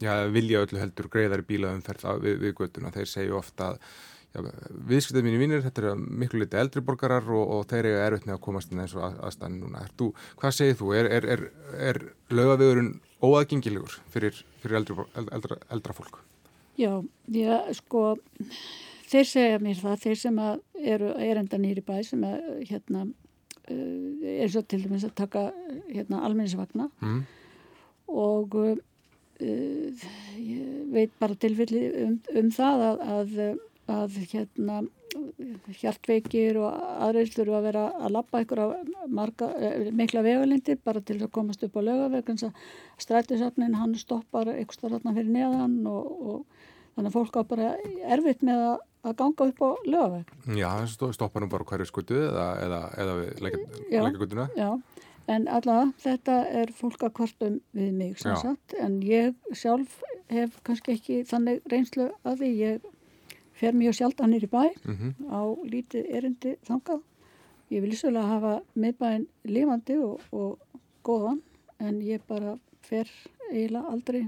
já, vilja öllu heldur greiðar í bílaumferð við, við göttuna, þeir segju ofta að viðskiptað mínu vinnir, þetta er miklu liti eldri borgarar og, og þeir eru erfitt með að komast inn eins og að, aðstæðan núna. Þú, hvað segir þú? Er, er, er, er lögavegurinn óaðgengilegur fyrir, fyrir eldri, eldra, eldra fólk? Já, já, sko þeir segja mér það, þeir sem eru erindan nýri bæ sem að, hérna, er svo til dæmis að taka hérna, almennisvagna mm. og uh, ég veit bara tilfelli um, um það að, að að hérna hjartveikir og aðreins þurfu að vera að lappa marga, eh, mikla vegalindir bara til að komast upp á lögaveg strætisafnin hann stoppar ykkur starfna fyrir neðan og, og þannig að fólk á bara erfitt með að, að ganga upp á lögaveg Já, það stoppar nú bara hverju skutu eða, eða, eða leikagutuna Já, en allavega þetta er fólk að kvartum við mig sagt, en ég sjálf hef kannski ekki þannig reynslu að því ég fer mjög sjaldan nýri bæ mm -hmm. á lítið erindi þangað. Ég vil ísvegulega hafa miðbæinn lifandi og, og góðan en ég bara fer eiginlega aldrei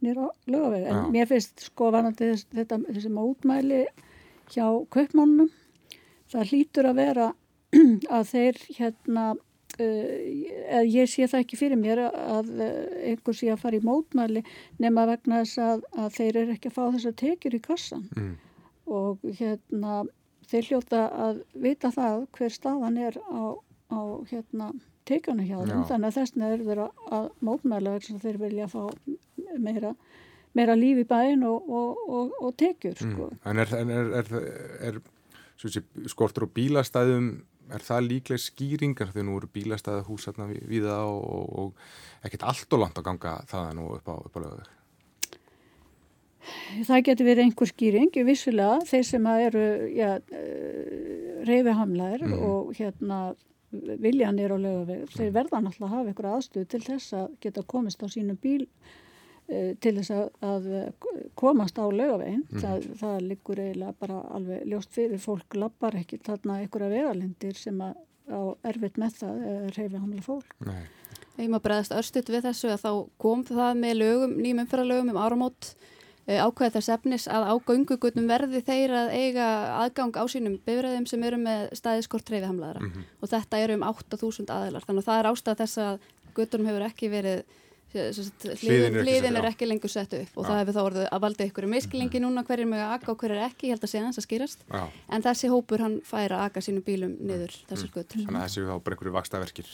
nýra lögaveg. En ja. mér finnst sko vanandi þess, þetta, þessi mótmæli hjá kaupmannum það hlýtur að vera að þeir hérna Uh, ég sé það ekki fyrir mér að uh, einhver sé að fara í mótmæli nema vegna þess að, að þeir eru ekki að fá þess að tekjur í kassan mm. og hérna þeir hljóta að vita það hver staðan er á, á hérna tekjuna hjá þeim þannig að þessna er þeir að mótmæla vegna þess að þeir vilja fá meira, meira líf í bæin og, og, og, og tekjur mm. sko. En er, er, er, er skortur og bílastæðum er það líklega skýringar þegar nú eru bílastæða hús hérna við það og, og, og ekkert allt og langt að ganga það nú upp á, upp á lögur? Það getur verið einhver skýring, vissulega, þeir sem eru ja, eh, reyfihamlaðir mm. og hérna viljanir á lögaveg, þeir verða náttúrulega að hafa einhver aðstöð til þess að geta komist á sínum bíl til þess að, að komast á lögaveginn mm. það, það liggur eiginlega bara alveg ljóst fyrir fólk lappar ekki þarna einhverja vegalindir sem að á erfitt með það reyfi hamla fólk Nei. Ég má bregðast örstuðt við þessu að þá kom það með lögum, nýjum umfæralögum um áramót eh, ákveð þess efnis að á göngugutum verði þeir að eiga aðgang á sínum bifræðum sem eru með staðiskort reyfi hamlaðara mm -hmm. og þetta eru um 8000 aðilar þannig að það er ástæð þess að gutunum hefur ekki verið hliðin, hliðin er ekki lengur sett upp og já. það hefur þá orðið að valda ykkur miskilingi núna hverjir með að akka og hverjir ekki, ég held að segja hans að skýrast. Já. en þessi hópur hann fær að akka sínum bílum niður mm. þessar götur. Þannig að þessi þá bara einhverju vakstaverkir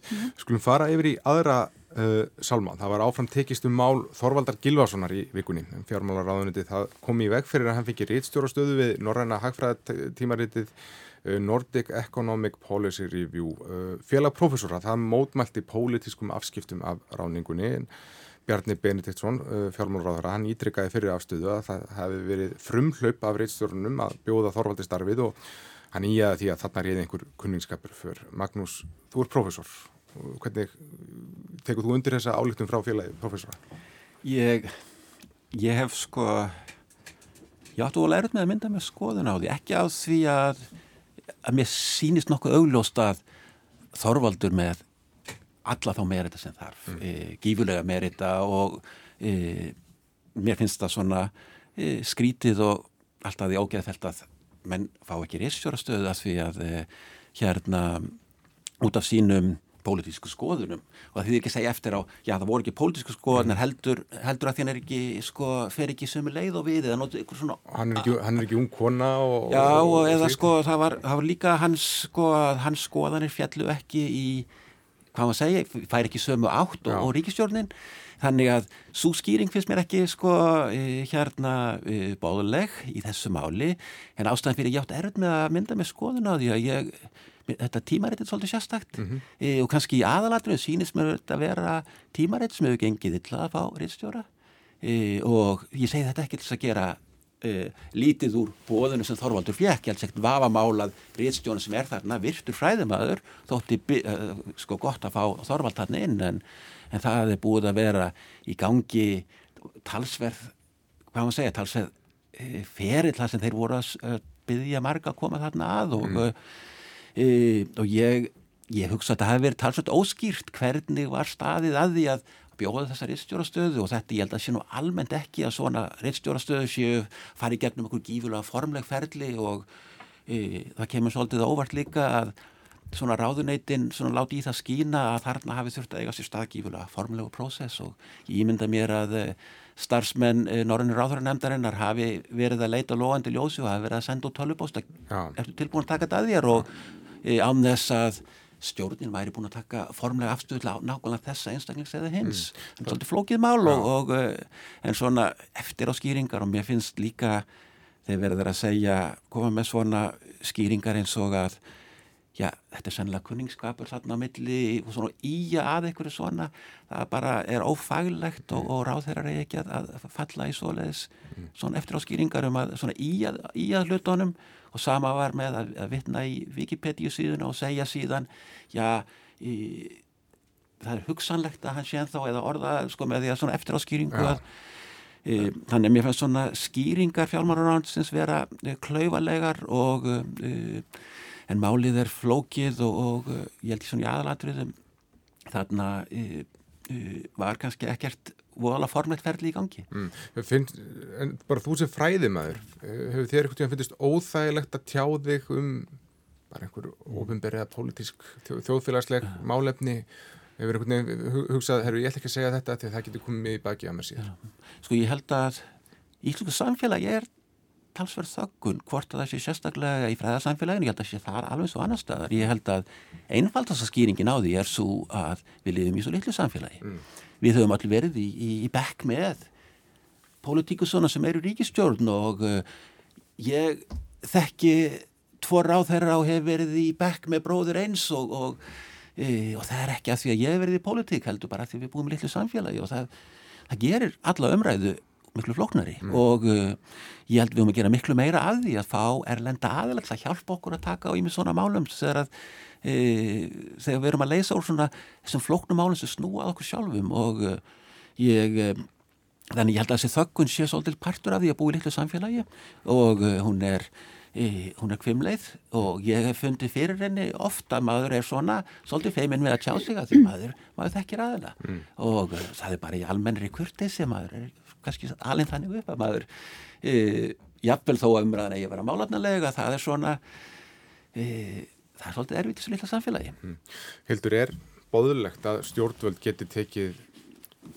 mm. Skulum fara yfir í aðra uh, salma, það var áfram tekist um mál Þorvaldar Gilvarssonar í vikunni. Fjármálaráðuniti, það kom í veg fyrir að hann fengi rítstjórastöðu við Norræna Hagfræðatímaritið Uh, Nordic Economic Policy Review. Uh, félagprofessora, það mótmælti pólitískum afskiptum af ráningunni en Bjarni Benediktsson uh, fjármálráðara, hann ítrykkaði fyrir afstöðu að það hefði verið frumhlaup af reitstjórnum að bjóða Þorvaldi starfið og hann íjaði því að þarna er einhver kunningskapur fyrir Magnús, þú er professor hvernig tekur þú undir þessa álíktum frá félagi professora? Ég, ég hef sko ég áttu að læra með að mynda með skoðun á því, ekki á því að að mér sýnist nokkuð augljóst að Þorvaldur með alla þá merita sem þarf mm. e, gífulega merita og e, mér finnst það svona e, skrítið og alltaf því ógeðfælt að menn fá ekki reysstjórastöðu að því að hérna út af sínum pólitísku skoðunum. Og það þýðir ekki að segja eftir á, já það voru ekki pólitísku skoðunar heldur, heldur að því hann er ekki sko, fer ekki sömu leið og við eða notu ykkur svona Hann er ekki, hann er ekki ung kona og, Já og, og eða sko það var, það var líka hans sko, hans skoðanir fjallu ekki í hvað maður segja, fær ekki sömu átt og, og ríkistjórnin þannig að svo skýring finnst mér ekki sko eh, hérna eh, báðuleg í þessu máli. En ástæðan fyrir ég átt erð með að mynda með skoðun á því að ég þetta tímarit er svolítið sérstakt Mhm. e, og kannski í aðalatrinu sýnist mér að vera tímarit sem hefur gengið illa að fá rittstjóra e, og ég segi þetta ekki til að gera e, lítið úr bóðinu sem Þorvaldur fjekk, ég held segt vafamálað rittstjóna sem er þarna virtur fræðumæður þótti e, sko gott að fá Þorvald þarna inn en, en það er búið að vera í gangi talsverð hvað maður segja, talsverð e, ferill þar sem þeir voru að að byggja marga að koma þarna að og mm. E, og ég, ég hugsa að það hefði verið talsveit óskýrt hvernig var staðið að því að bjóða þessa rittstjórastöðu og þetta ég held að sé nú almennt ekki að svona rittstjórastöðu séu farið gegnum einhver gífulega formleg ferli og e, það kemur svolítið óvart líka að svona ráðuneytin svona láti í það skína að þarna hafi þurft að eiga sér stað gífulega formlegu prósess og ég ímynda mér að starfsmenn Norrænir ráðhverjarnemdarinnar hafi verið að leita lóandi ljósi og hafi verið að senda út tölvupósta Já. ertu tilbúin að taka þetta að þér og án þess að stjórnin væri búin að taka formlega afstöðu til nákvæmlega þessa einstaklings eða hins. Mm. en svolítið flókið mál og, og eh, en svona eftir á skýringar og mér finnst líka þegar verður að segja koma með svona skýringar eins og að já, þetta er sennilega kunningsskapur þarna á milli og svona íja að einhverju svona það bara er ófaglegt og, og ráð þeirra er ekki að, að falla í svoleiðis svona eftir á skýringar um að svona íja, íja hlutunum og sama var með að, að vitna í Wikipedia síðuna og segja síðan já, í, það er hugsanlegt að hann sé ennþá eða orða sko með því að svona eftir á skýringu Já. að e, þannig að mér fannst svona skýringar fjármálaránsins vera e, klaufalegar og e, en málið er flókið og, og e, ég held í svona í aðalatriðum þarna e, e, var kannski ekkert voðalega formlegt ferli í gangi. Mm. Finnst, en bara þú sem fræðimæður hefur þér einhvern tíðan finnist óþægilegt að tjá þig um bara einhver ofinberið eða pólitísk þjó, þjóðfélagsleg málefni? Hefur einhvern veginn hu- hugsað, herru ég ætla ekki að segja þetta því að það getur komið í baki á mér síðan sko ég held að í íslensku samfélagi er talsverð þöggun hvort að það sé sérstaklega í fræðarsamfélaginu ég held að sé þar alveg svo annar staðar. Ég held að einfaldast að skýringin á því er svo að við lifum í svo litlu samfélagi við höfum allir verið í, í, í bekk með pólitíkusona sem eru ríkistjórn og uh, ég þekki tvo ráð þeirra og hef verið í bekk með bróður eins og, og, e, og það er ekki að því að ég hef verið í pólitík heldur bara af því að við búum litlu samfélagi og það, það gerir alla umræðu miklu flóknari. Og uh, ég held við höfum að gera miklu meira að því að fá erlenda aðeins að hjálpa okkur að taka á í með svona málum þegar að e, þegar við erum að leysa úr svona þessum flóknum málum sem snúa að okkur sjálfum. Og uh, ég uh, þannig ég held að þessi þöggun sé svolítið partur af því að búa í litlu samfélagi. Og uh, hún er e, hún er kvimleið og ég hef fundið fyrir henni ofta að maður er svona svolítið feiminn við að tjá sig að því maður, maður þekkir aðeina og uh, það er bara í almennri kurtesi maður er kannski alveg þannig upp að maður e, jafnvel þó að umræðan að vera málefnilega það er svona e, það er svolítið erfitt í þessu litla samfélagi. Hildur, er boðulegt að stjórnvöld geti tekið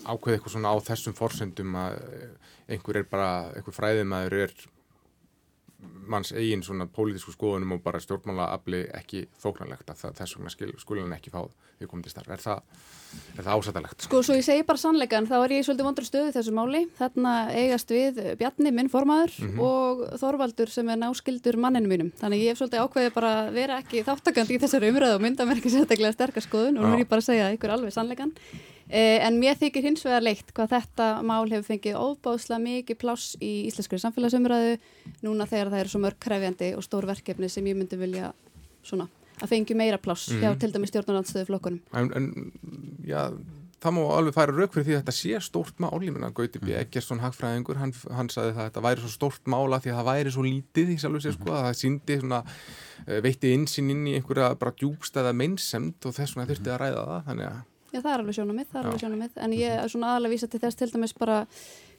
ákveð eitthvað svona á þessum forsendum að einhver er bara, einhver fræðimæður er manns eigin svona pólitísku skoðunum og bara stjórnmála afli ekki þóknarlegt að þess vegna hann ekki fá við komandi starf. Er það, er það ásættalegt? Sko, svo ég segi bara sannleikan, þá er ég svolítið vondra stöðu þessu máli. Þarna eigast við Bjarni, minn formaður, og Þorvaldur sem er náskildur manninu mínum. Þannig ég hef svolítið ákveðið bara að vera ekki þáttakandi í þessari umræðu og mynda mér ekki sérstaklega sterkar skoðun og nú er ég bara að segja ykkur alveg sannleikan. Eh, en mér þykir hins vegar leitt hvað þetta mál hefur fengið óbáðslega mikið pláss í íslenskri samfélagsumræðu núna þegar það eru svo mörg krefjandi og stór verkefni sem ég myndi vilja svona, að fengi meira pláss hjá til dæmis stjórnarandstöðu flokkunum. En, en já, það má alveg færa rauk fyrir því að þetta sé stórt mál, ég menna Gauti B. Eggersson hagfræðingur, hann, hann sagði það að þetta væri svo stórt mála því að það væri svo lítið í sjálfu sér sko, að það síndi svona eh, veitti insinn inn í einhverja bara djúbstæða meinsemd og þess vegna þurfti að ræða það, þannig að Já, það er alveg sjónamið, það er alveg sjónamið, en ég er svona aðalega vísa til þess til dæmis bara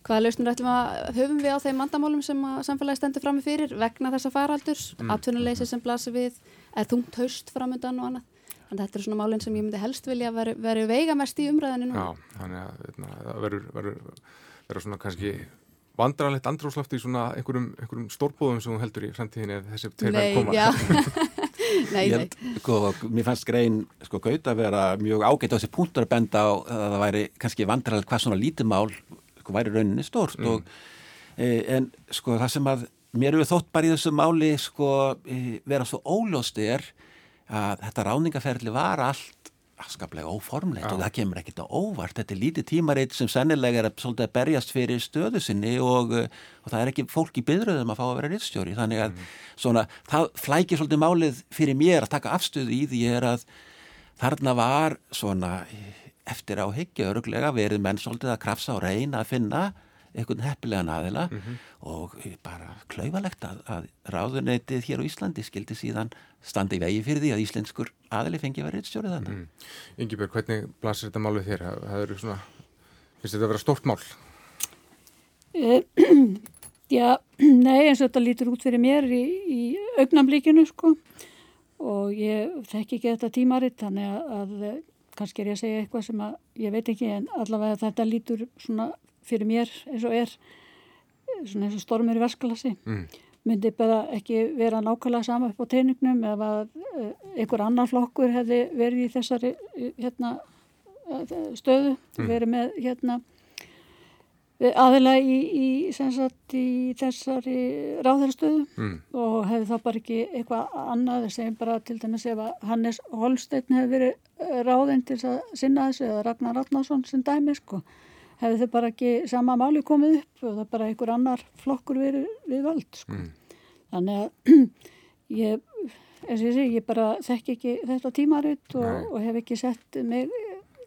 hvaða lausnir ætlum að höfum við á þeim mandamálum sem að samfélagi stendur frammi fyrir vegna þessa faraldurs, mm. atvinnuleysi sem blasir við, eða þungt haust framöndan og annað. Þannig að þetta er svona málinn sem ég myndi helst vilja að veri, veri veigamest í umræðinu nú. Já, þannig að veitna, það verður, svona kannski vandrarlegt andróslöft í svona einhverjum, einhverjum stórbúðum sem þú heldur í framtíðinni ef þessi tveir verður koma. nei, nei. Sko, mér fannst grein sko gaut að vera mjög ágætt á þessi punktur að benda á að það væri kannski vandrarlegt hvað svona lítið mál sko væri rauninni stórt mm. og e, en sko það sem að mér hefur þótt bara í þessu máli sko e, vera svo óljóst er að þetta ráningaferli var allt afskaplega óformlegt og það kemur ekkert á óvart. Þetta er lítið tímaritt sem sennilega er að berjast fyrir stöðu sinni og, og það er ekki fólk í byðröðum að fá að vera rittstjóri þannig að mm. svona, það flækir svolítið málið fyrir mér að taka afstöðu í því er að þarna var svona eftir á higgja öruglega verið menn svolítið að krafsa og reyna að finna einhvern heppilegan aðila mm -hmm. og bara klauvalegt að, að ráðuneytið hér á Íslandi skildi síðan standa í vegi fyrir því að íslenskur aðili fengi að vera reittstjórið þannig. Mm. Yngibjörg, hvernig blasir þetta mál við þér? Það svona, finnst þetta að vera stórt mál? Uh, já, nei eins og þetta lítur út fyrir mér í, í augnamlíkinu sko og ég þekki ekki þetta tímaritt þannig að, að kannski er ég að segja eitthvað sem að ég veit ekki en allavega þetta lítur svona fyrir mér eins og er svona eins og stormur í verskalasi mm. myndi bara ekki vera nákvæmlega sama upp á teiningnum ef að uh, einhver annar flokkur hefði verið í þessari hérna, stöðu mm. verið með hérna aðila í, í, sagt, í þessari ráðarstöðu mm. og hefði þá bara ekki eitthvað annað sem bara til dæmis ef að Hannes Holstein hefði verið ráðinn til að sinna þessu eða Ragnar Ratnarsson sem dæmi sko hefði þau bara ekki sama máli komið upp og það bara einhver annar flokkur verið við völd sko. mm. þannig að ég, eins og ég segi, ég bara þekk ekki þetta tímaritt og, og hef ekki sett mig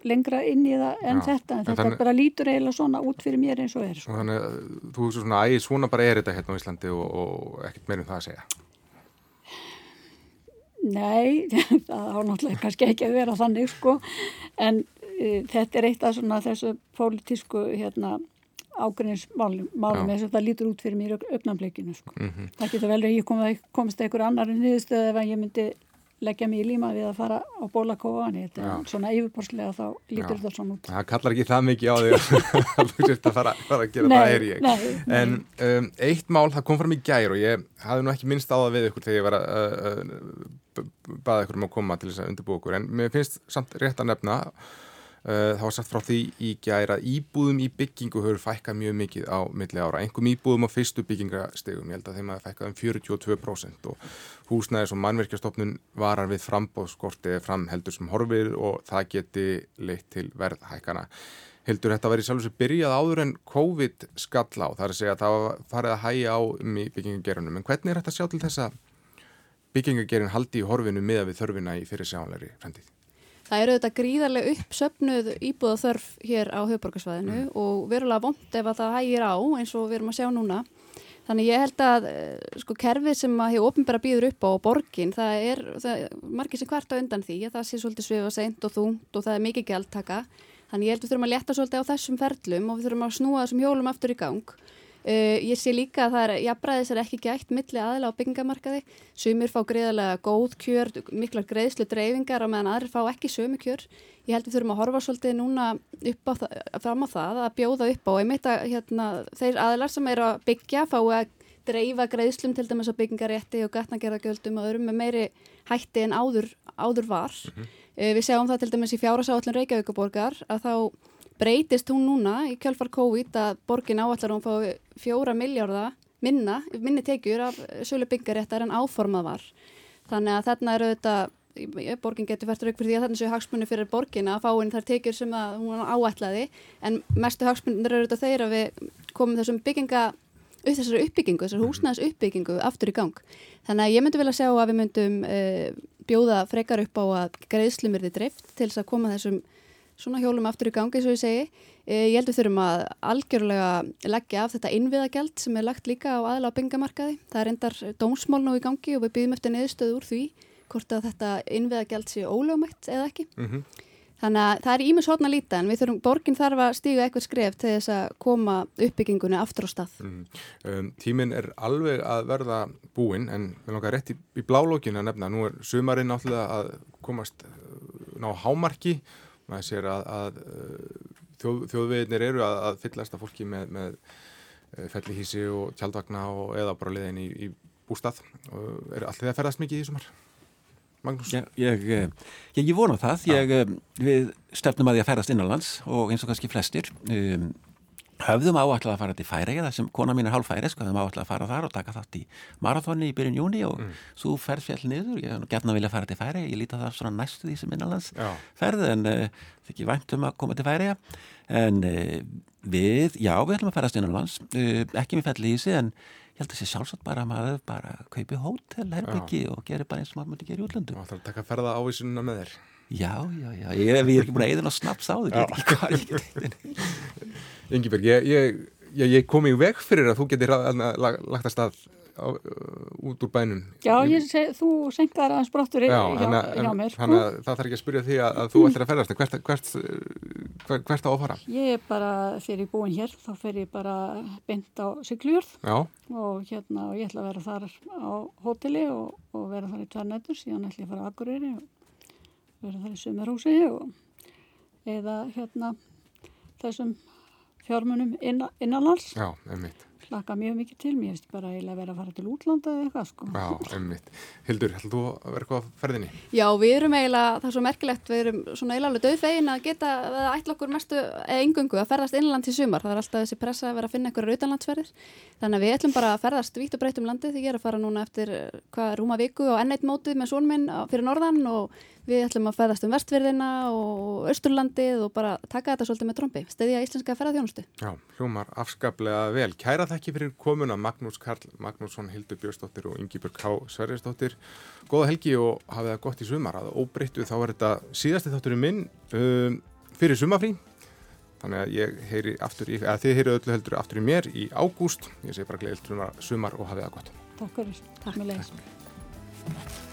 lengra inn í það en Já, þetta en þetta þannig, bara lítur eiginlega svona út fyrir mér eins og er sko. Þannig að þú veist svona æg svona bara er þetta hérna á Íslandi og, og ekkert meirum það að segja Nei, það á náttúrulega kannski ekki að vera þannig sko en þetta er eitt af svona þessu pólitísku hérna ágrinnsmálum eins og það lítur út fyrir mér öfnambleikinu sko. Mm -hmm. það getur vel að ég komið, komist eitthvað annar en niðurstöðu ef ég myndi leggja mig í líma við að fara á bólakóa en svona yfirborslega þá lítur það svona út. Það kallar ekki það mikið á því að þú sést að fara, fara að gera nei, það er ég. nei, en um, eitt mál það kom fram í gær og ég hafði nú ekki minnst á það við ykkur þegar ég var að uh, uh, baða ykkur um að koma til þess að undirbú ykkur en mér finnst samt rétt að nefna Eh, það var sagt frá því í gæra íbúðum í byggingu höfur fækkað mjög mikið á milli ára. Engum íbúðum á fyrstu byggingastegum, ég held að þeim að það fækkað um 42% og húsnæðis og mannverkjastofnun varar við frambóðskortið fram heldur sem horfir og það geti leitt til verðhækana. Heldur þetta verið sjálf sem byrjað áður en COVID skall á, það er að segja að það farið að hæja á um byggingagerunum, en hvernig er þetta sjálf til þess að byggingagerin haldi í horfinu miða við þörfina í fyrir sjánleiri fremdið? Það eru þetta gríðarlega uppsöpnuð íbúða þörf hér á höfborgarsvæðinu mm. og verulega vond ef að það hægir á eins og við erum að sjá núna. Þannig ég held að eh, sko kerfið sem að hefur ofinbæra býður upp á borgin, það er, það er margir sem hvert á undan því að það sé svolítið svifa seint og þungt og það er mikið gældtaka. Þannig ég held að við þurfum að leta svolítið á þessum ferlum og við þurfum að snúa þessum hjólum aftur í gang. Uh, ég sé líka að það er, jafnbræðis er ekki gætt milli aðila á byggingamarkaði sumir fá greiðarlega góð kjör miklar greiðslu dreifingar á meðan aðrir fá ekki sömu kjör. Ég held við þurfum að horfa svolítið núna upp á það, fram á það að bjóða upp á einmitt að hérna, þeir aðilar sem eru að byggja fái að dreifa greiðslum til dæmis á byggingarétti og gatnagerðagjöldum og öðrum með meiri hætti en áður, áður var. Mm -hmm. uh, við sjáum það til dæmis í þá breytist hún núna í kjálfar COVID að borgin áallar hún fá fjóra miljárda minna, minni tekjur af sölu byggaréttar en áformað var. Þannig að þarna eru þetta, borgin getur fært rauk fyrir því að þarna séu hagsmunni fyrir borgin að fá inn þar tekjur sem að hún áallaði en mestu hagsmunni eru þetta þeir að við komum þessum bygginga þessari uppbyggingu, þessari húsnæðis uppbyggingu aftur í gang. Þannig að ég myndi að sjá að við myndum uh, bjóða frekar upp á að greiðslum þið dreift til þess að koma þessum svona hjólum aftur í gangi, svo ég segi. E, ég held við þurfum að algjörlega leggja af þetta innviðagjald sem er lagt líka á aðla á byngamarkaði. Það er endar dómsmál nú í gangi og við byggjum eftir neðstöð úr því hvort að þetta innviðagjald sé ólögumætt eða ekki. Mm -hmm. Þannig að það er ímis hótna líta en við þurfum, borgin þarf að stíga eitthvað skref til þess að koma uppbyggingunni aftur á stað. Mm. Um, tíminn er alveg að verða búinn en við langar rétt í, í blálógin að nefna. Nú er sumarinn áttlega að komast uh, ná hámarki. Maður sér að, að uh, þjóð, þjóðveginir eru að, að fyllast að fólki með, með uh, fellihísi og tjaldvagna og eða bara liðin í, í bústað. Er allir það að ferðast mikið í sumar? Magnús? Ég, ég, ég, ég vona það. Eh, við stefnum að því að ferast innanlands og eins og kannski flestir um, höfðum áallega að fara til færi þar sem kona mín er hálf færi, sko, höfðum áallega að fara þar og taka þátt í marathóni í byrjun júni og mm. svo ferð fjall niður, ég hef gætna vilja að fara til færi ég líti það svona næstu því sem innanlands já. ferð en uh, er ekki vænt um að koma til færi en uh, við, já við ætlum að ferast innanlands uh, ekki með felli í sig en ég held að það sé sjálfsagt bara að maður bara kaupi hótel, herbyggi og gerir bara eins og maður að að. Já, já, já, ég, ég er ekki búin að eða ná snaps á þig, ég veit ekki hvað ég geti. Ingeberg, ég, ég, ég kom í veg fyrir að þú getur lagt að stað á, uh, út úr bænum Já, seg, þú senkar aðeins brottur hjá, hjá mér Þannig að það þarf ekki að spyrja því að, að þú ættir að ferðast hvert, hvert, hvert, hvert á að fara? Ég er bara, þegar ég er búin hér þá fer ég bara beint á Siglujörð og hérna og ég ætla að vera þar á hóteli og, og vera þar í tværnættur síðan ætla ég að fara á Akureyri og vera þar í Sumarhúsi og eða hérna þessum fjármunum inna, innanlands Já, einmitt hlaka mjög mikið til mér, ég veist bara eiginlega að vera að fara til útlanda eða eitthvað sko. Já, einmitt. Hildur, heldur þú að vera eitthvað á ferðinni? Já, við erum eiginlega, það er svo merkilegt, við erum svona eiginlega döðfegin að geta, að ætla okkur mestu engungu að ferðast innland til sumar, það er alltaf þessi pressa að vera að finna einhverja auðanlandsferðir, þannig að við ætlum bara að ferðast vítt og breytt um landið því ég er að fara núna eftir hvað Við ætlum að fæðast um vestverðina og austurlandið og bara taka þetta svolítið með trombi, stedja íslenska ferðarþjónustu. Já, hljómar afskaplega vel. Kæra þekki fyrir komuna Magnús Karl Magnússon, Hildur Björnsdóttir og Yngibjörg K. Sverjesdóttir. Góða helgi og hafið það gott í sumar. Að óbreyttu þá er þetta síðasti þátturinn minn um, fyrir sumafrí. Þannig að ég heyri aftur í, eða þið heyri öllu heldur aftur í mér í ágúst. Ég segi bara gleðilt sumar og hafið það gott. Takk fyrir. Takk. Takk.